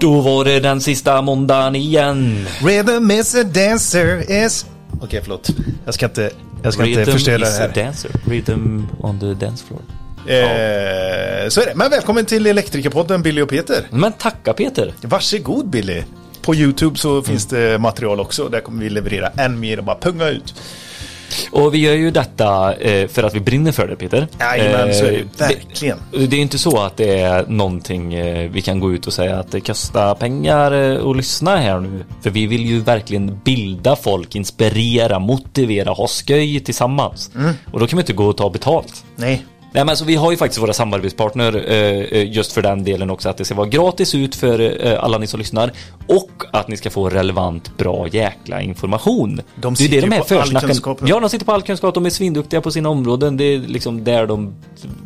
Då var det den sista måndagen igen. Rhythm is a dancer is... Okej, förlåt. Jag ska inte, jag ska inte förstöra det is a här. dancer. Rhythm on the dance floor. Eh, så är det. Men välkommen till Elektrikerpodden, Billy och Peter. Men tacka Peter. Varsågod Billy. På YouTube så finns det material också. Där kommer vi leverera än mer och bara punga ut. Och vi gör ju detta eh, för att vi brinner för det Peter. Jajamän, så är det Eh, verkligen. Det, det är inte så att det är någonting eh, vi kan gå ut och säga att det kostar pengar eh, att lyssna här nu. För vi vill ju verkligen bilda folk, inspirera, motivera, ha skoj tillsammans. Mm. Och då kan vi inte gå och ta betalt. Nej, Nej men alltså vi har ju faktiskt våra samarbetspartner eh, eh, just för den delen också att det ska vara gratis ut för eh, alla ni som lyssnar och att ni ska få relevant bra jäkla information. De det är det sitter de här på all försnacken. kunskap. Ja, de sitter på all kunskap, de är svinduktiga på sina områden. Det är liksom där de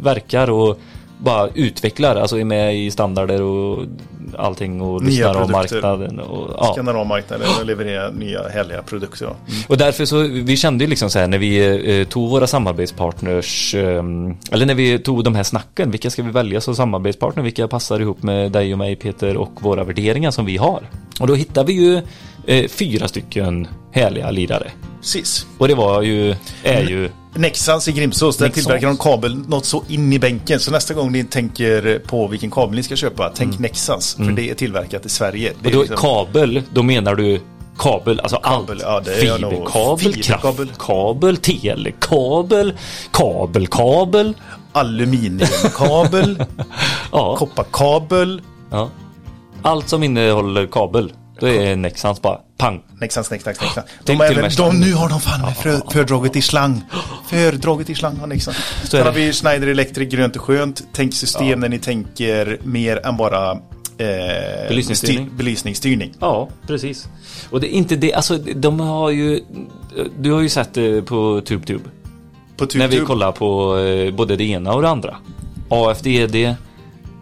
verkar och bara utvecklar, alltså är med i standarder och allting och lyssnar av marknaden. Och, ja. skannar av marknaden och leverera nya härliga produkter. Ja. Och därför så, vi kände ju liksom så här när vi eh, tog våra samarbetspartners, eh, eller när vi tog de här snacken, vilka ska vi välja som samarbetspartner, vilka passar ihop med dig och mig Peter och våra värderingar som vi har. Och då hittade vi ju eh, fyra stycken härliga lirare. Precis. Och det var ju, är ju, Nexans i Grimsås, där Nexans. tillverkar de kabel något så in i bänken. Så nästa gång ni tänker på vilken kabel ni ska köpa, tänk Nexans. För det är tillverkat i Sverige. Det Mm. och är då liksom- kabel, då menar du kabel, alltså Kabel, allt. ja, Fiberkabel, fiberkabel. kraftkabel, telekabel, kabelkabel. Aluminiumkabel, Ja. kopparkabel, Ja. Allt som innehåller kabel, då är Nexans bara pang. Nexans, Nexans, Nexans. Tänk De även, slang. de, nu har de fan med för, fördraget i slang. Fördraget i slang har Nexans. Så är Sen har det. vi Schneider Electric, grönt och skönt. Tänk system när ni tänker mer än bara eh, Belysningsstyrning. styr- belysningsstyrning. Ja, precis. Och det är inte det, alltså de har ju, du har ju sett det på TubeTube. På När vi TubeTube. kollar på eh, både det ena och det andra. AFDD,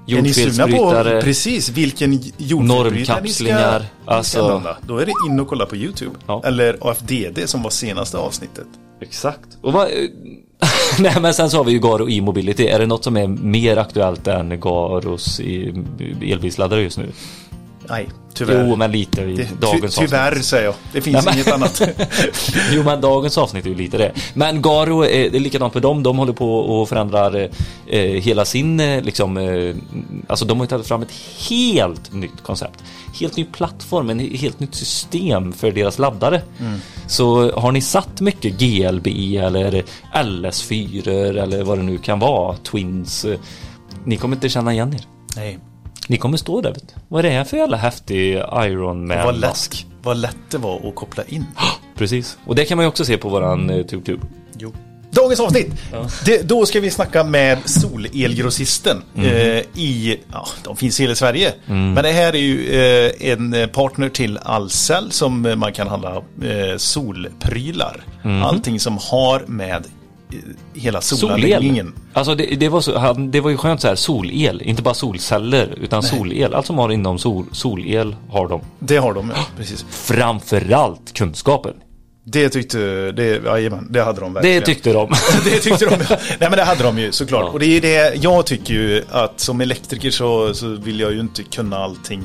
Är ni sugna på precis vilken jordfelsbrytare ni ska, alltså- använda? Då är det in och kolla på YouTube. Ja. Eller AFDD som var senaste avsnittet. Exakt. Och vad, Nej men sen så har vi ju Garo e-mobility. Är det något som är mer aktuellt än Garos elbilsladdare just nu? Nej, tyvärr. Jo men lite i det, ty, dagens tyvärr avsnitt. säger jag. Det finns Nej, inget annat. Jo men dagens avsnitt är ju lite det. Men Garo, är, det är likadant för dem. De håller på och förändrar eh, hela sin, eh, liksom, eh, alltså de har tagit fram ett helt nytt koncept. Helt ny plattform, en helt nytt system för deras laddare. Så har ni satt mycket GLB eller LS4 eller vad det nu kan vara, Twins. eh, Ni kommer inte känna igen er. Nej. Ni kommer stå där vet. Vad är det här för jävla häftig Iron Vad Man lätt, vad lätt det var att koppla in. Precis. Och det kan man ju också se på våran eh, TubeTube. Jo. Dagens avsnitt! Det, då ska vi snacka med Solelgrossisten Mhm. eh, i, ja, de finns i hela Sverige. Mm. Men det här är ju eh, en partner till Ahlsell som man kan handla eh, solprylar. Mhm. Allting som har med hela solanläggningen. Alltså det, det, var så, han- det var ju skönt så här solel, inte bara solceller utan solel. Allt som har inom sol, solel har de. Det har de, ja. Precis. Framförallt kunskapen. Det tyckte, det, jajamän, det hade de verkligen. Det tyckte de. det tyckte de. ja. Nej men det hade de ju såklart. Och det är det, jag tycker ju att som elektriker så, så vill jag ju inte kunna allting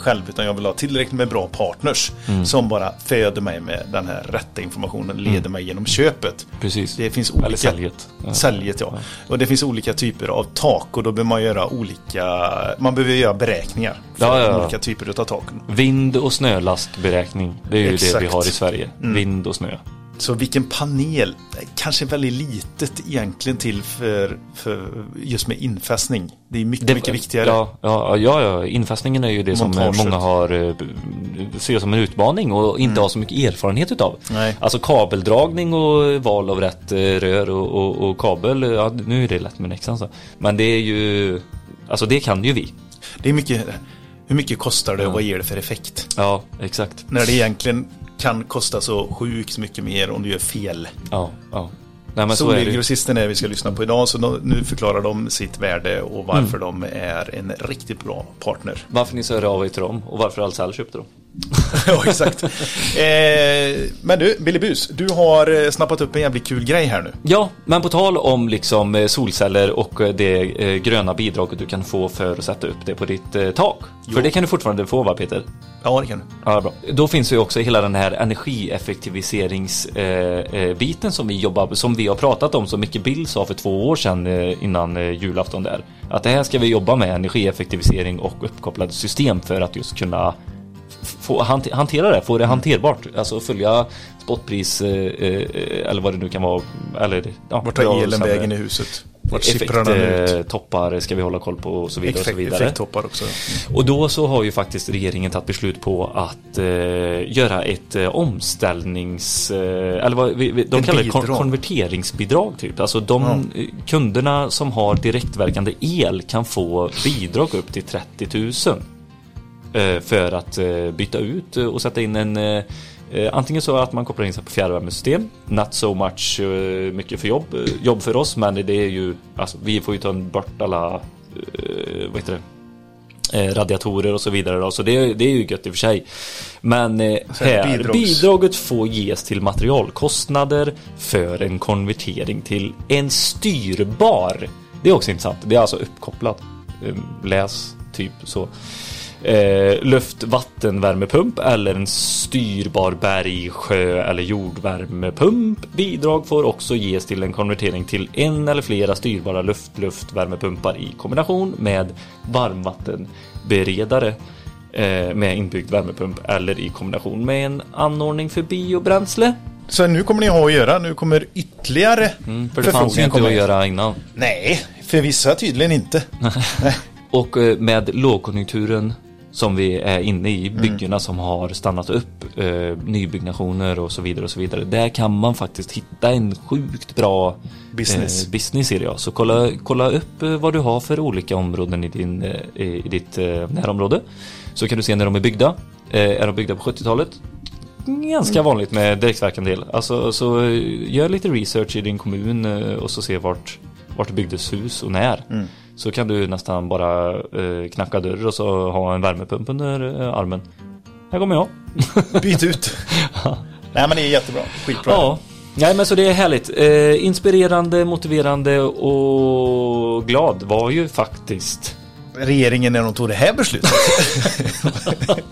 själv utan jag vill ha tillräckligt med bra partners Mm. som bara föder mig med den här rätta informationen, leder mig genom köpet. Precis. Det finns olika... Eller säljet. Ja. Säljet ja. Och det finns olika typer av tak och då behöver man göra olika, man behöver göra beräkningar för Ja, ja, ja. olika typer av taken. Vind och snölastberäkning. Det är ju det Exakt. Mm. vi har i Sverige. Vind och snö. Så vilken panel, kanske väldigt litet egentligen till för, för just med infästning. Det är mycket, mycket viktigare. Ja, ja, ja, ja, infästningen är ju det som Montaget. många har eh, ser som en utmaning och inte har så mycket erfarenhet utav. Mm. Nej. Alltså kabeldragning och val av rätt eh, rör och, och, och kabel, ja nu är det lätt med Nexan så. Men det är ju, alltså det kan ju vi. Det är mycket, hur mycket kostar det och vad ger det för effekt? Ja, exakt. När det egentligen kan kosta så sjukt mycket mer om du gör fel. Ja, ja. Nej så är. Solelgrossisten är vi ska lyssna på idag så nu förklarar de sitt värde och varför Mm. de är en riktigt bra partner. Varför ni så hörde av er till dem och varför Ahlsell köpte dem. ja, exakt. Eh, men du, Billy Bus, du har eh, snappat upp en jävligt kul grej här nu. Ja, men på tal om liksom eh, solceller och eh, det gröna bidraget du kan få för att sätta upp det på ditt tak. Jo. För det kan du fortfarande få va Peter? Ja, det kan du. Ja, bra. Då finns ju också hela den här energieffektiviseringsbiten som vi jobbar som vi har pratat om, som Micke Bill sa för två år sedan innan julafton där. Att det här ska vi jobba med, energieffektivisering och uppkopplade system för att just kunna få hantera det, få det hanterbart. Alltså följa spotpris eh, eh, eller vad det nu kan vara. Eller, ja, Vart tar elen vägen i huset? Vart Effekttoppar ska vi hålla koll på och så vidare. Effekt, och så vidare. Effekttoppar också. Och då så har ju faktiskt regeringen tagit beslut på att eh, göra ett eh, omställnings... Eh, eller vad vi, de en kallar det kon konverteringsbidrag typ. Alltså de ja. kunderna som har direktverkande el kan få bidrag upp till 30 000. Eh, för att eh, byta ut och sätta in en Antingen så att man kopplar in sig på fjärrvärmesystem, not so much mycket för jobb, jobb för oss, men det är ju, alltså, vi får ju ta bort alla, vad heter det, radiatorer och så vidare då, så det, det är ju gött i och för sig. Men här, bidrags... bidraget får ges till materialkostnader för en konvertering till en styrbar. Det är också intressant, det är alltså uppkopplat. Läs typ så eh, luft vattenvärmepump eller en styrbar berg, sjö eller jordvärmepump. Bidrag får också ges till en konvertering till en eller flera styrbara luft-luftvärmepumpar i kombination med varmvattenberedare eh, med inbyggd värmepump eller i kombination med en anordning för biobränsle. Så nu kommer ni ha att göra, nu kommer ytterligare mm, För det fanns ju inte att göra innan. Nej, för vissa tydligen inte. Och eh, med lågkonjunkturen som vi är inne i, mm. byggena mm. som har stannat upp, eh, nybyggnationer och så vidare och så vidare. Där kan man faktiskt hitta en sjukt bra business, eh, business i det. Ja. Så kolla, kolla upp eh, vad du har för olika områden i, din, eh, i ditt eh, närområde. Så kan du se när de är byggda. Eh, är de byggda på 70-talet? Ganska mm. vanligt med direktverkande el. Alltså, så gör lite research i din kommun och så se vart, vart det byggdes hus och när. Mm. Så kan du nästan bara eh, knacka dörr och så ha en värmepump under eh, armen. Här kommer jag. Byt ut. ja. Nej men det är jättebra. Skitbra. Ja. Nej men så det är härligt. Eh, inspirerande, motiverande och glad var ju faktiskt regeringen när de tog det här beslutet.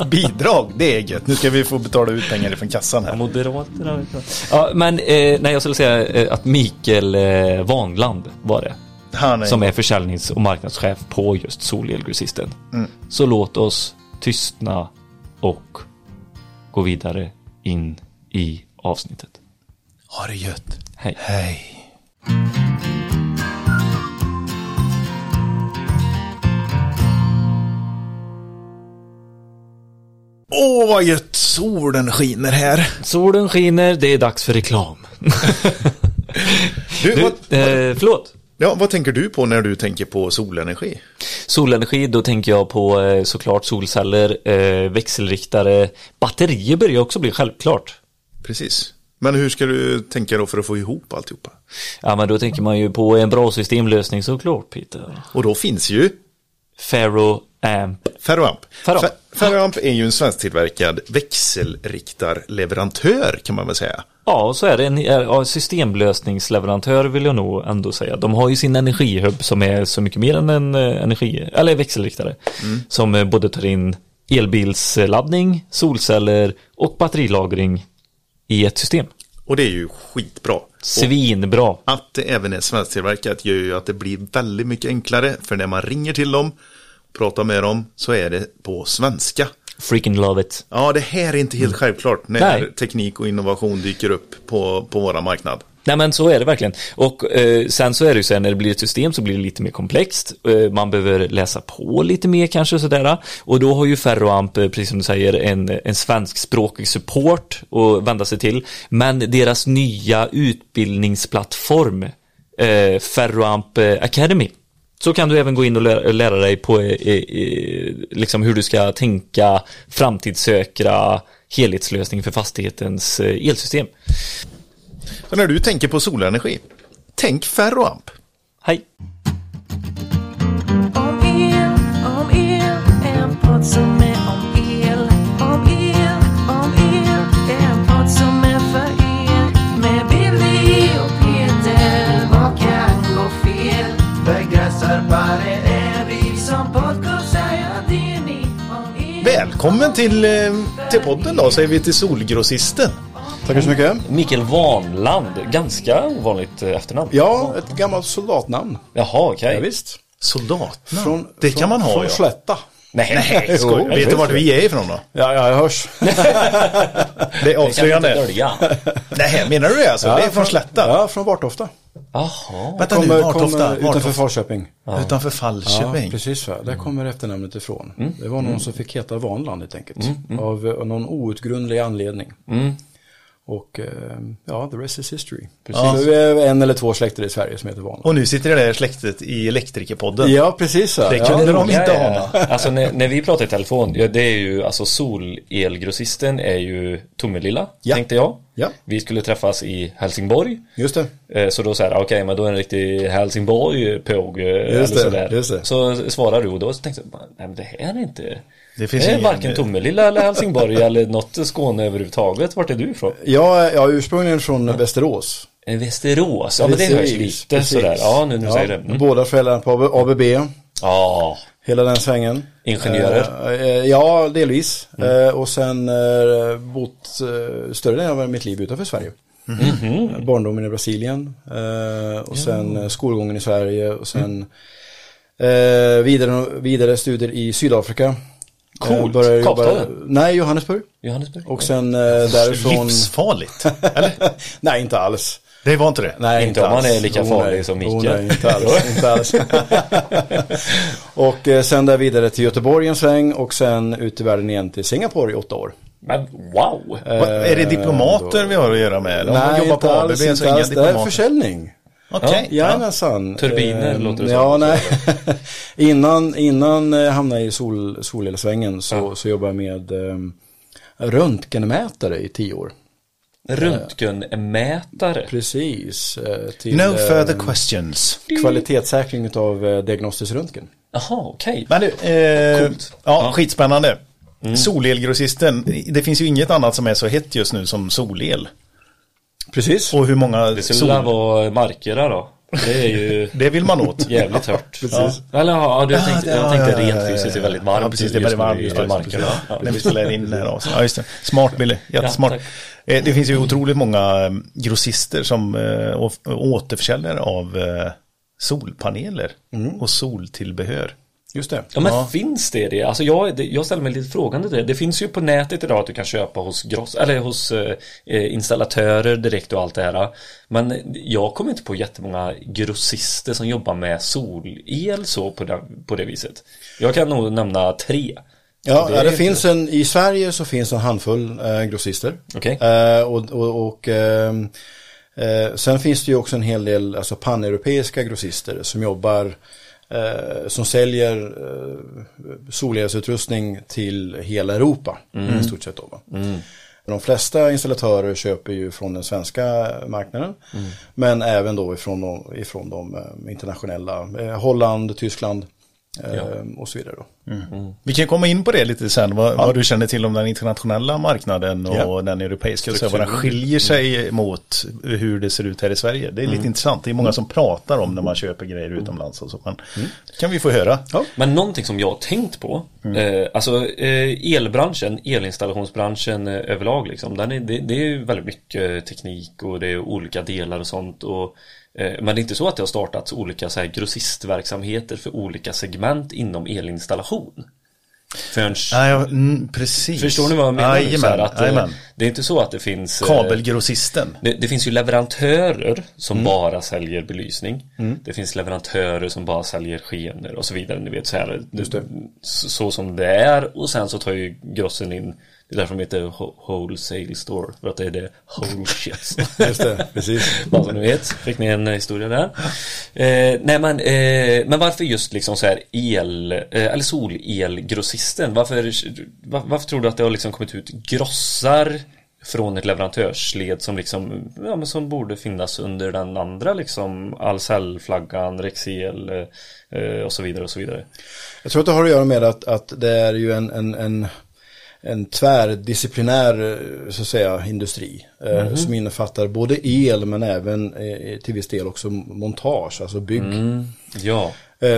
Bidrag, det är gött. Nu ska vi få betala ut pengar från kassan här. Moderaterna. Ja, men eh, nej, jag skulle säga eh, att Mikael eh, Vanland var det. Är som är försäljnings och marknadschef på just Solelgrossisten. Mm. Så låt oss tystna och gå vidare in i avsnittet. Ha det gött. Hej. Hej. Åh, vad gött! Solen skiner här. Solen skiner, det är dags för reklam. du, du vad, eh, förlåt. Ja, vad tänker du på när du tänker på solenergi? Solenergi, då tänker jag på eh, såklart solceller, eh, växelriktare, batterier börjar också bli självklart. Precis. Men hur ska du tänka då för att få ihop alltihopa? Ja, men då tänker man ju på en bra systemlösning såklart, Peter. Och då finns ju Ferro Amp. Ferroamp. Ferroamp. Ferroamp är ju en svensktillverkad växelriktarleverantör kan man väl säga. Ja, så är det. En systemlösningsleverantör vill jag nog ändå säga. De har ju sin energihub som är så mycket mer än en eh, energi, eller växelriktare. Mm. Som eh, både tar in elbilsladdning, solceller och batterilagring i ett system. Och det är ju skitbra. Svinbra. Och att det även är svensktillverkat gör ju att det blir väldigt mycket enklare. För när man ringer till dem, pratar med dem, så är det på svenska. Freaking love it. Ja, det här är inte helt mm. självklart när Nej. teknik och innovation dyker upp på, på våra marknad. Nej men så är det verkligen. Och eh, sen så är det ju så här när det blir ett system så blir det lite mer komplext. Eh, man behöver läsa på lite mer kanske sådär. Och då har ju Ferroamp, eh, precis som du säger, en, en svenskspråkig support att vända sig till. Men deras nya utbildningsplattform, eh, Ferroamp eh, Academy, så kan du även gå in och lära, lära dig på eh, eh, liksom hur du ska tänka framtidssäkra helhetslösning för fastighetens eh, elsystem. Så när du tänker på solenergi, tänk Ferroamp. Hej! Om el, om el, en podd som välkommen till, eh, till podden då, säger vi till Solgrossisten. Tackar så mycket. Mikael Vanland, ganska ovanligt eh, efternamn. Ja, ett gammalt soldatnamn. Jaha, okej. Ja, visst. Soldatnamn. Från, det från, kan man ha Från ja. Slätta. Nej, Nej, skoj. Jo, Vet du vart vi är ifrån då? Ja, ja, jag hörs. Det är det kan vi inte avslöjande. dölja. Nej, menar du det alltså? det är från Slätta? Ja, från Vartofta. Jaha. Vänta nu, Kommer, Vartofta. kommer utanför. Falköping. Utanför Ja, Falköping. precis. Va? Där kommer efternamnet ifrån. Det var någon som fick heta Vanland helt enkelt. Av, av någon outgrundlig anledning. Och eh, ja, the rest is history. Precis. Ja. Så vi är en eller två släkter i Sverige som heter Vanland. Och nu sitter det där släktet i Elektrikerpodden. Ja, precis. Va? Det ja. kunde de roliga inte ana. Alltså när, när vi pratar i telefon, ja, det är ju alltså solelgrossisten är ju Tomelilla, Ja. tänkte jag. Ja. Vi skulle träffas i Helsingborg. Just det. Eh, Så då säger jag, okej men då är det en riktig Helsingborg-påg det, sådär. just det. Så svarar du och då tänkte jag, nej men det här är inte Det Det, finns är ingen- varken Tomelilla eller Helsingborg eller något Skåne överhuvudtaget. Vart är du ifrån? Jag, jag är ursprungligen från Västerås. Eh, Västerås, ja men det hörs lite precis. sådär. Ja nu när du säger det. Mm. Båda föräldrarna på ABB. Ja, Hela den svängen. Ingenjörer? Eh, eh, ja, delvis. Mm. Eh, och sen eh, bott eh, större delen av mitt liv utanför Sverige. Mhm. Barndomen i Brasilien. Eh, och sen eh, skolgången i Sverige. Och sen eh, vidare, vidare studier i Sydafrika. Coolt. Eh, började jobba-? Nej, Johannesburg. Johannesburg. Och sen eh, därifrån. Livsfarligt. Eller? Nej, inte alls. Det var inte det? Nej, Inte om man alls. är lika Oh, farlig nej. som Oh, Mikael. nej, inte alls. inte alls. och eh, sen där vidare till Göteborg en sväng och sen ut i världen igen till Singapore i åtta år. Men wow! Eh, Vad- är det diplomater vi har att göra med? Eller om man Nej, jobbar inte på ABB alls. är Inte alls. Det är försäljning. Okej. ja. Jajamensan. Turbiner Eh, låter det Ja, som. nej. innan, innan jag hamnade i sol, solelsvängen så, Ja. så jobbade jag med um, röntgenmätare i tio år. Röntgenmätare. Precis. eh, Till, No eh, further questions. Kvalitetssäkring av eh, diagnostisk röntgen. Jaha, okej. Men du, eh, ja, Ja. Mm. skitspännande. Solelgrossisten, det finns ju inget annat som är så hett just nu som solel. Precis. Och hur många Det skulle sol... vara markerna då. Det är ju Det vill man åt. jävligt hört. Precis. Ja. Eller ja, du tänkte, Ja, jag ja, tänkte ja, ja, rent ja, fysiskt är ja. väldigt varmt. Ja, precis. Det är väldigt just nu varmt i just nu. markerna. Ja, Ja, när vi spelar in det här avsnittet. Ja, just det. Smart Billy. Jättesmart. tack. Eh, det finns ju otroligt många eh, grossister som eh, å- återförsäljare av eh, solpaneler Mm. och soltillbehör. Just det. Ja men Ja. finns det det? Alltså jag, jag ställer mig lite frågande till det. Det finns ju på nätet idag att du kan köpa hos gross, eller hos eh, eh, installatörer direkt och allt det här. Men jag kommer inte på jättemånga grossister som jobbar med solel så på det, på det viset. Jag kan nog nämna tre. Ja, Det det, finns en, i Sverige så finns en handfull eh, grossister. Okej. Eh, och och, och ehm, eh, sen finns det ju också en hel del alltså paneuropeiska grossister som jobbar eh, som säljer eh, solelsutrustning till hela Europa i stort sett. Då, va? De flesta installatörer köper ju från den svenska marknaden. Men även då ifrån de, ifrån de eh, internationella, eh, Holland, Tyskland eh, Ja. och så vidare. Då. Vi kan komma in på det lite sen, vad, vad du känner till om den internationella marknaden och Ja. den europeiska. Så vad den skiljer sig mot hur det ser ut här i Sverige. Det är lite intressant, det är många som pratar om när man köper grejer utomlands och så. Men kan vi få höra. Ja. Men någonting som jag har tänkt på, eh, alltså eh, elbranschen, elinstallationsbranschen eh, överlag liksom, den är, det, det är väldigt mycket teknik och det är olika delar och sånt. Och, eh, men det är inte så att det har startats olika så här, grossistverksamheter för olika segment inom elinstallation. Förrän, Nej, ja, mm, precis. förstår ni vad jag menar? nu? Så här, att, eh, jajamän. det är inte så att det finns eh, Kabelgrossisten. det, det finns ju leverantörer som Mm. bara säljer belysning. Det finns leverantörer som bara säljer skener och så vidare. Ni vet så här. Det, så, så som det är. Och sen så tar ju grossen in. Det är därför de heter ho- wholesale store. För att det är det whole shit. Just det, precis. Bara så ni vet. Fick ni en historia där. Eh, nej men, eh, men varför just liksom så här el, eh, eller solelgrossisten? Varför, var, varför tror du att det har liksom kommit ut grossar från ett leverantörsled som liksom, ja men som borde finnas under den andra liksom Ahlsell-flaggan, Rexel eh, och så vidare och så vidare. Jag tror att det har att göra med att, att det är ju en, en, en en tvärdisciplinär eh, så att säga, industri. Mm. Som innefattar både el men även till viss del också montage, alltså bygg. Mm. Ja.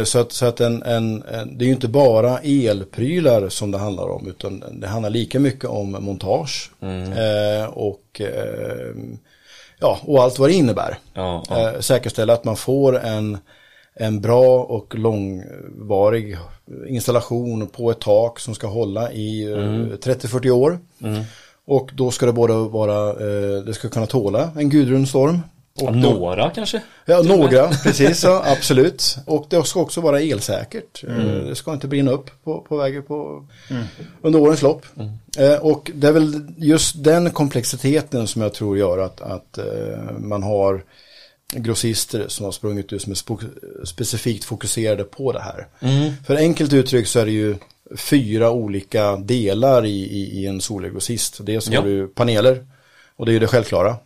Så att, så att en, en, en, det är ju inte bara elprylar som det handlar om utan det handlar lika mycket om montage. Mm. Eh, och, eh, ja, och allt vad det innebär. Ja, ja. Eh, säkerställa att man får en en bra och långvarig installation på ett tak som ska hålla i eh, mm. 30-40 år. Mm. Och då ska det både vara, eh, det ska kunna tåla en Gudrunstorm. Och några då, kanske? Ja, några, precis, ja, absolut. Och det ska också vara elsäkert. Eh, mm. Det ska inte brinna upp på, på vägen på, mm. under årens lopp. Mm. Och det är väl just den komplexiteten som jag tror gör att, att man har grossister som har sprungit ut som är specifikt fokuserade på det här. Mm. För enkelt uttryckt så är det ju fyra olika delar i, i, i en solgrossist. Dels ja. har du paneler och det är ju det självklara.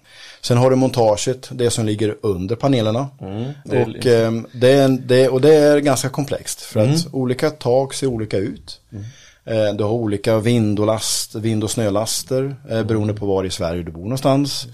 Sen har du montaget, det som ligger under panelerna. Mm, det och, eh, det är, det, och det är ganska komplext för mm. att olika tak ser olika ut. Mm. Eh, du har olika vind och, last, vind och snölaster eh, beroende på var i Sverige du bor någonstans.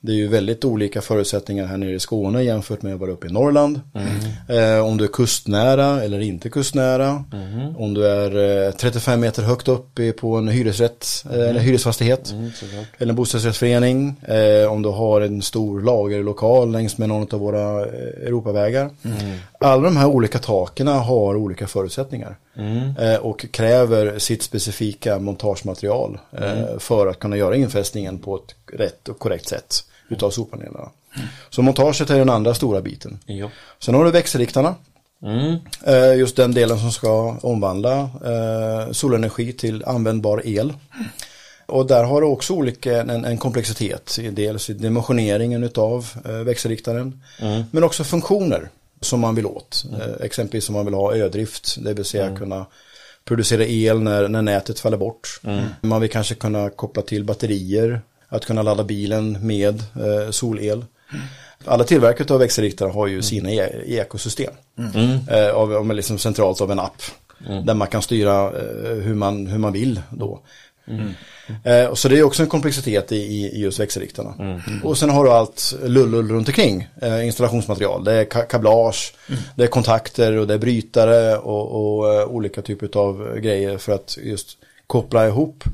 Det är ju väldigt olika förutsättningar här nere i Skåne jämfört med att vara uppe i Norrland. Mm. Eh, om du är kustnära eller inte kustnära. Mm. Om du är eh, 35 meter högt upp på en hyresrätt mm. eller hyresfastighet. Mm, eller en bostadsrättsförening. Eh, om du har en stor lagerlokal längs med någon av våra eh, Europavägar. Mm. Alla de här olika taken har olika förutsättningar. Mm. Eh, och kräver sitt specifika montagematerial mm. för att kunna göra infästningen på ett rätt och korrekt sätt utav solpanelerna. Mm. Så montaget är den andra stora biten. Jo. Sen har du växelriktarna. Mm. Eh, just den delen som ska omvandla solenergi till användbar el. Och där har du också olika, en, en komplexitet. Dels i dimensioneringen utav växelriktaren. Mm. Men också funktioner som man vill åt. Mm. Eh, exempelvis om man vill ha ödrift, det vill säga mm. kunna producera el när, när nätet faller bort. Mm. Man vill kanske kunna koppla till batterier, att kunna ladda bilen med eh, solel. Alla tillverkare av växelriktare har ju mm. sina e ekosystem. Mm. Eh, av, av liksom centralt av en app. Mm. Där man kan styra eh, hur, man, hur man vill då. Mm. Eh, så det är också en komplexitet i, i just växelriktarna. Mm. Och sen har du allt lullull runt omkring. Eh, installationsmaterial, det är ka kablage, mm. det är kontakter och det är brytare och, och uh, olika typer av grejer för att just koppla ihop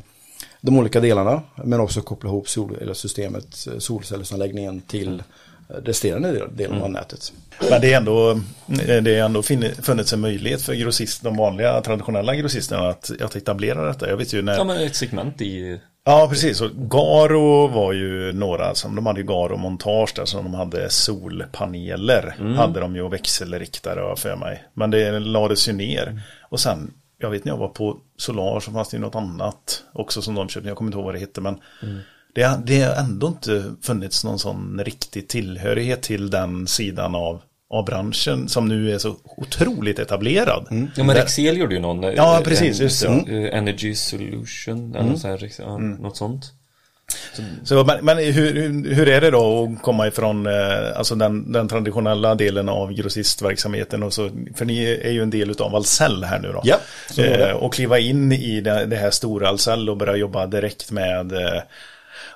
de olika delarna. Men också koppla ihop sol, eller systemet, eh, solcellsanläggningen till resterande delen av mm. nätet. Men det är ändå, det är ändå funnits en möjlighet för grossist, de vanliga traditionella grossisterna att, att etablera detta. Jag vet ju när... Ja, men ett segment i... Ja, precis. Och Garo var ju några som, de hade ju Garo montage där som de hade solpaneler. Mm. Hade de ju växelriktare för mig. Men det lades ju ner. Och sen, jag vet när jag var på Solar så fanns det ju något annat också som de köpte. Jag kommer inte ihåg vad det hette men mm det, det har ändå inte funnits någon sån riktig tillhörighet till den sidan av, av branschen som nu är så otroligt etablerad. Mm. Ja men Rexel gjorde ju någon. Ja precis, en, just det. Mm. Energy Solution eller mm. så här, ja, mm. något sånt. Så, men, men hur, hur är det då att komma ifrån eh, alltså den, den traditionella delen av grossistverksamheten och så, för ni är ju en del av Ahlsell här nu då. Ja, eh, och kliva in i det, det här stora Ahlsell och börja jobba direkt med eh,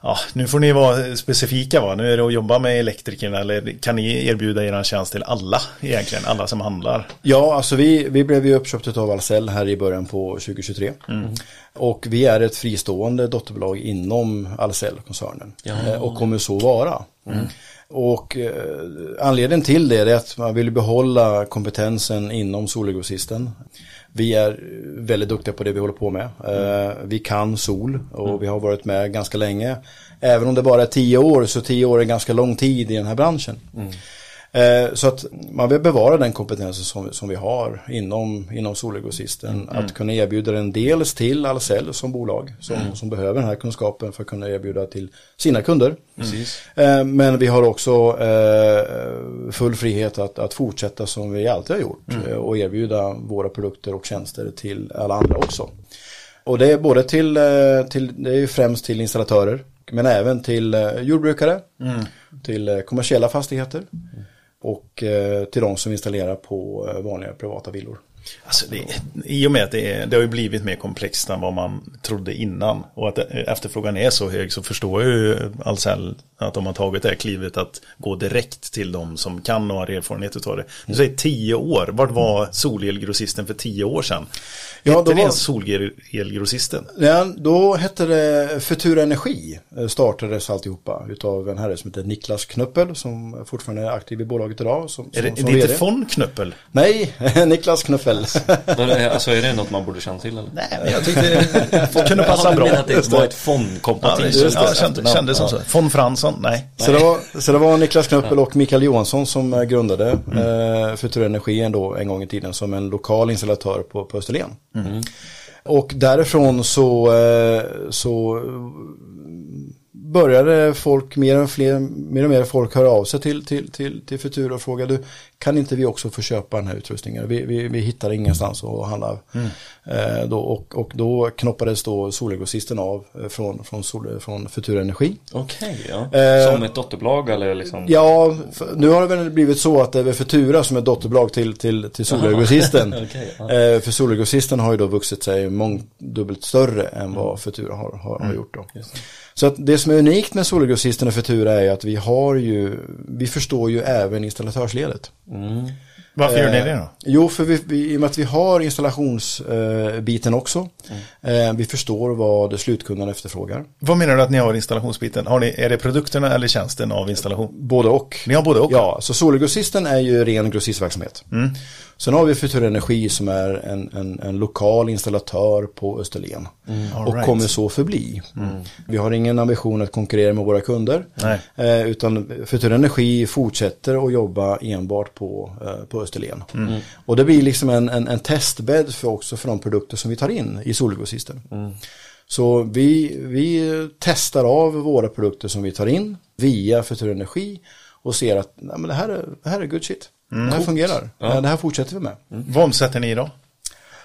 ja, nu får ni vara specifika va? Nu är det att jobba med elektrikerna eller kan ni erbjuda er tjänst till alla egentligen, alla som handlar? Ja, alltså vi, vi blev ju uppköpta av Ahlsell här i början på 2023. Mm. Och vi är ett fristående dotterbolag inom Ahlsell-koncernen eh, och kommer så vara. Mm. Och eh, anledningen till det är att man vill behålla kompetensen inom solgrossisten. Vi är väldigt duktiga på det vi håller på med. Mm. Vi kan sol och mm. vi har varit med ganska länge. Även om det bara är tio år så tio år är ganska lång tid i den här branschen. Mm. Eh, så att man vill bevara den kompetensen som, som vi har inom, inom Solgrossisten. Mm. Att kunna erbjuda den dels till Ahlsell som bolag som, mm. som behöver den här kunskapen för att kunna erbjuda till sina kunder. Mm. Men vi har också eh, full frihet att, att fortsätta som vi alltid har gjort mm. och erbjuda våra produkter och tjänster till alla andra också. Och det är både till, till det är främst till installatörer men även till jordbrukare, mm. till kommersiella fastigheter och eh, till de som installerar på eh, vanliga privata villor. Alltså det, I och med att det, är, det har ju blivit mer komplext än vad man trodde innan och att eh, efterfrågan är så hög så förstår jag ju Ahlsell att de har tagit det här klivet att gå direkt till de som kan och har erfarenhet av det. Du säger tio år, vart var solelgrossisten för tio år sedan? Ja, hette det var... solelgrossisten? Ja, då hette det Futura Energi startades alltihopa utav en herre som heter Niklas Knöppel som fortfarande är aktiv i bolaget idag. Som, är det, som, som är det inte von Knöppel? Nej, Niklas Knöppel. alltså är det något man borde känna till eller? Nej, men jag tyckte det kunde passa bra. att det var ett fondkompatibelt. Ja, ja, kändes, kändes som så. Von Fransson, nej. Så det, var, så det var Niklas Knöppel och Mikael Johansson som eh, grundade mm. eh, Futura Energi ändå en gång i tiden som en lokal installatör på, på Österlen. Mm. Och därifrån så, eh, så började folk, mer och, fler, mer och mer folk höra av sig till, till, till, till Futura och frågade kan inte vi också få köpa den här utrustningen? Vi, vi, vi hittar ingenstans att handla. Mm. Eh, då, och, och då knoppades då Solegrossisten av eh, från, från, Sol, från Futura Energi. Okej, ja. Eh, som ett dotterbolag eller liksom? Ja, nu har det väl blivit så att det är Futura som är dotterbolag till, till, till Solegrossisten. okay, ja. eh, för Solegrossisten har ju då vuxit sig mångdubbelt större än vad mm. Futura har, har, har mm. gjort då. Så att det som är unikt med Solgrossisten och Futura är att vi har ju, vi förstår ju även installatörsledet. Mm. Varför gör ni det då? Eh, jo, för vi, vi, i och med att vi har installationsbiten eh, också. Mm. Eh, vi förstår vad slutkunden efterfrågar. Vad menar du att ni har installationsbiten? Har ni, är det produkterna eller tjänsten av installation? Både och. Ni har både och? Ja, så Solgrossisten är ju ren grossistverksamhet. Mm. Sen har vi Futura Energi som är en, en, en lokal installatör på Österlen. Mm, och right. kommer så förbli. Mm. Vi har ingen ambition att konkurrera med våra kunder. Eh, utan Futura Energi fortsätter att jobba enbart på, eh, på Österlen. Mm. Och det blir liksom en, en, en testbädd för också för de produkter som vi tar in i Solgrossisten. Mm. Så vi, vi testar av våra produkter som vi tar in via Futura Energi och ser att nej, men det, här är, det här är good shit. Mm. Det här fungerar. Ja. Det här fortsätter vi med. Mm. Vad omsätter ni idag?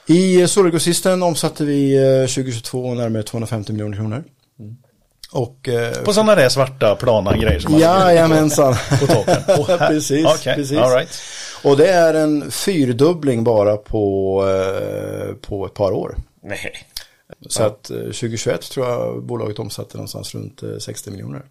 I Solgrossisten omsatte vi 2022 eh, närmare 250 miljoner kronor. Mm. Och, eh, på sådana där svarta plana grejer som man Jajamensan. på toppen. Oh, precis, okay. precis. All right. Och det är en fyrdubbling bara på, eh, på ett par år. Nej. Så ja. att 2021 tror jag bolaget omsatte någonstans runt 60 miljoner.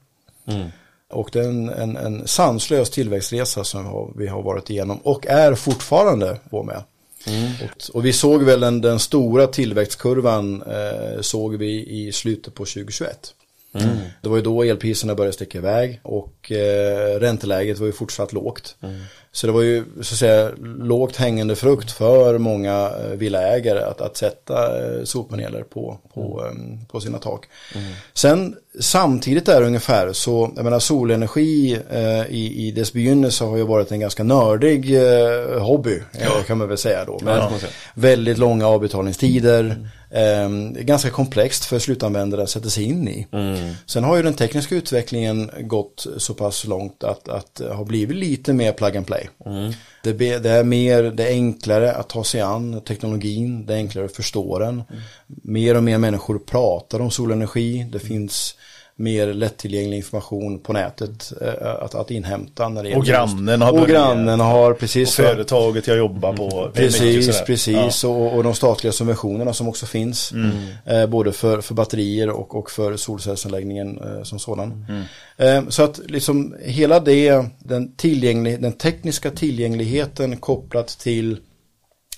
Mm. Och det är en, en, en sanslös tillväxtresa som vi har varit igenom och är fortfarande på med. Mm. Och, och, vi såg väl den, den stora tillväxtkurvan eh, såg vi i slutet på 2021. Mm. Det var ju då elpriserna började sticka iväg och eh, ränteläget var ju fortsatt lågt. Mm. Så det var ju så att säga lågt hängande frukt för många eh, villaägare att, att sätta eh, solpaneler på, på, mm. Eh, på sina tak. Mm. Sen samtidigt är det ungefär så, jag menar solenergi eh, i, i dess begynnelse har ju varit en ganska nördig eh, hobby, ja. kan man väl säga då. Med ja. väldigt långa avbetalningstider. Mm. Eh, ganska komplext för slutanvändare att sätta sig in i. Mm. Sen har ju den tekniska utvecklingen gått så pass långt att, att ha blivit lite mer plug and play. Mm. Det, det, är mer, det är enklare att ta sig an teknologin, det är enklare att förstå den. Mm. Mer och mer människor pratar om solenergi, det finns mer lättillgänglig information på nätet äh, att, att inhämta. När det och grannen har Och grannen har precis. Och företaget jag jobbar på. Precis, precis. Ja. Och, och de statliga subventionerna som också finns. Mm. Eh, både för, för batterier och, och för solcellsanläggningen eh, som sådan. Mm. Eh, så att liksom hela det, den, tillgänglig, den tekniska tillgängligheten kopplat till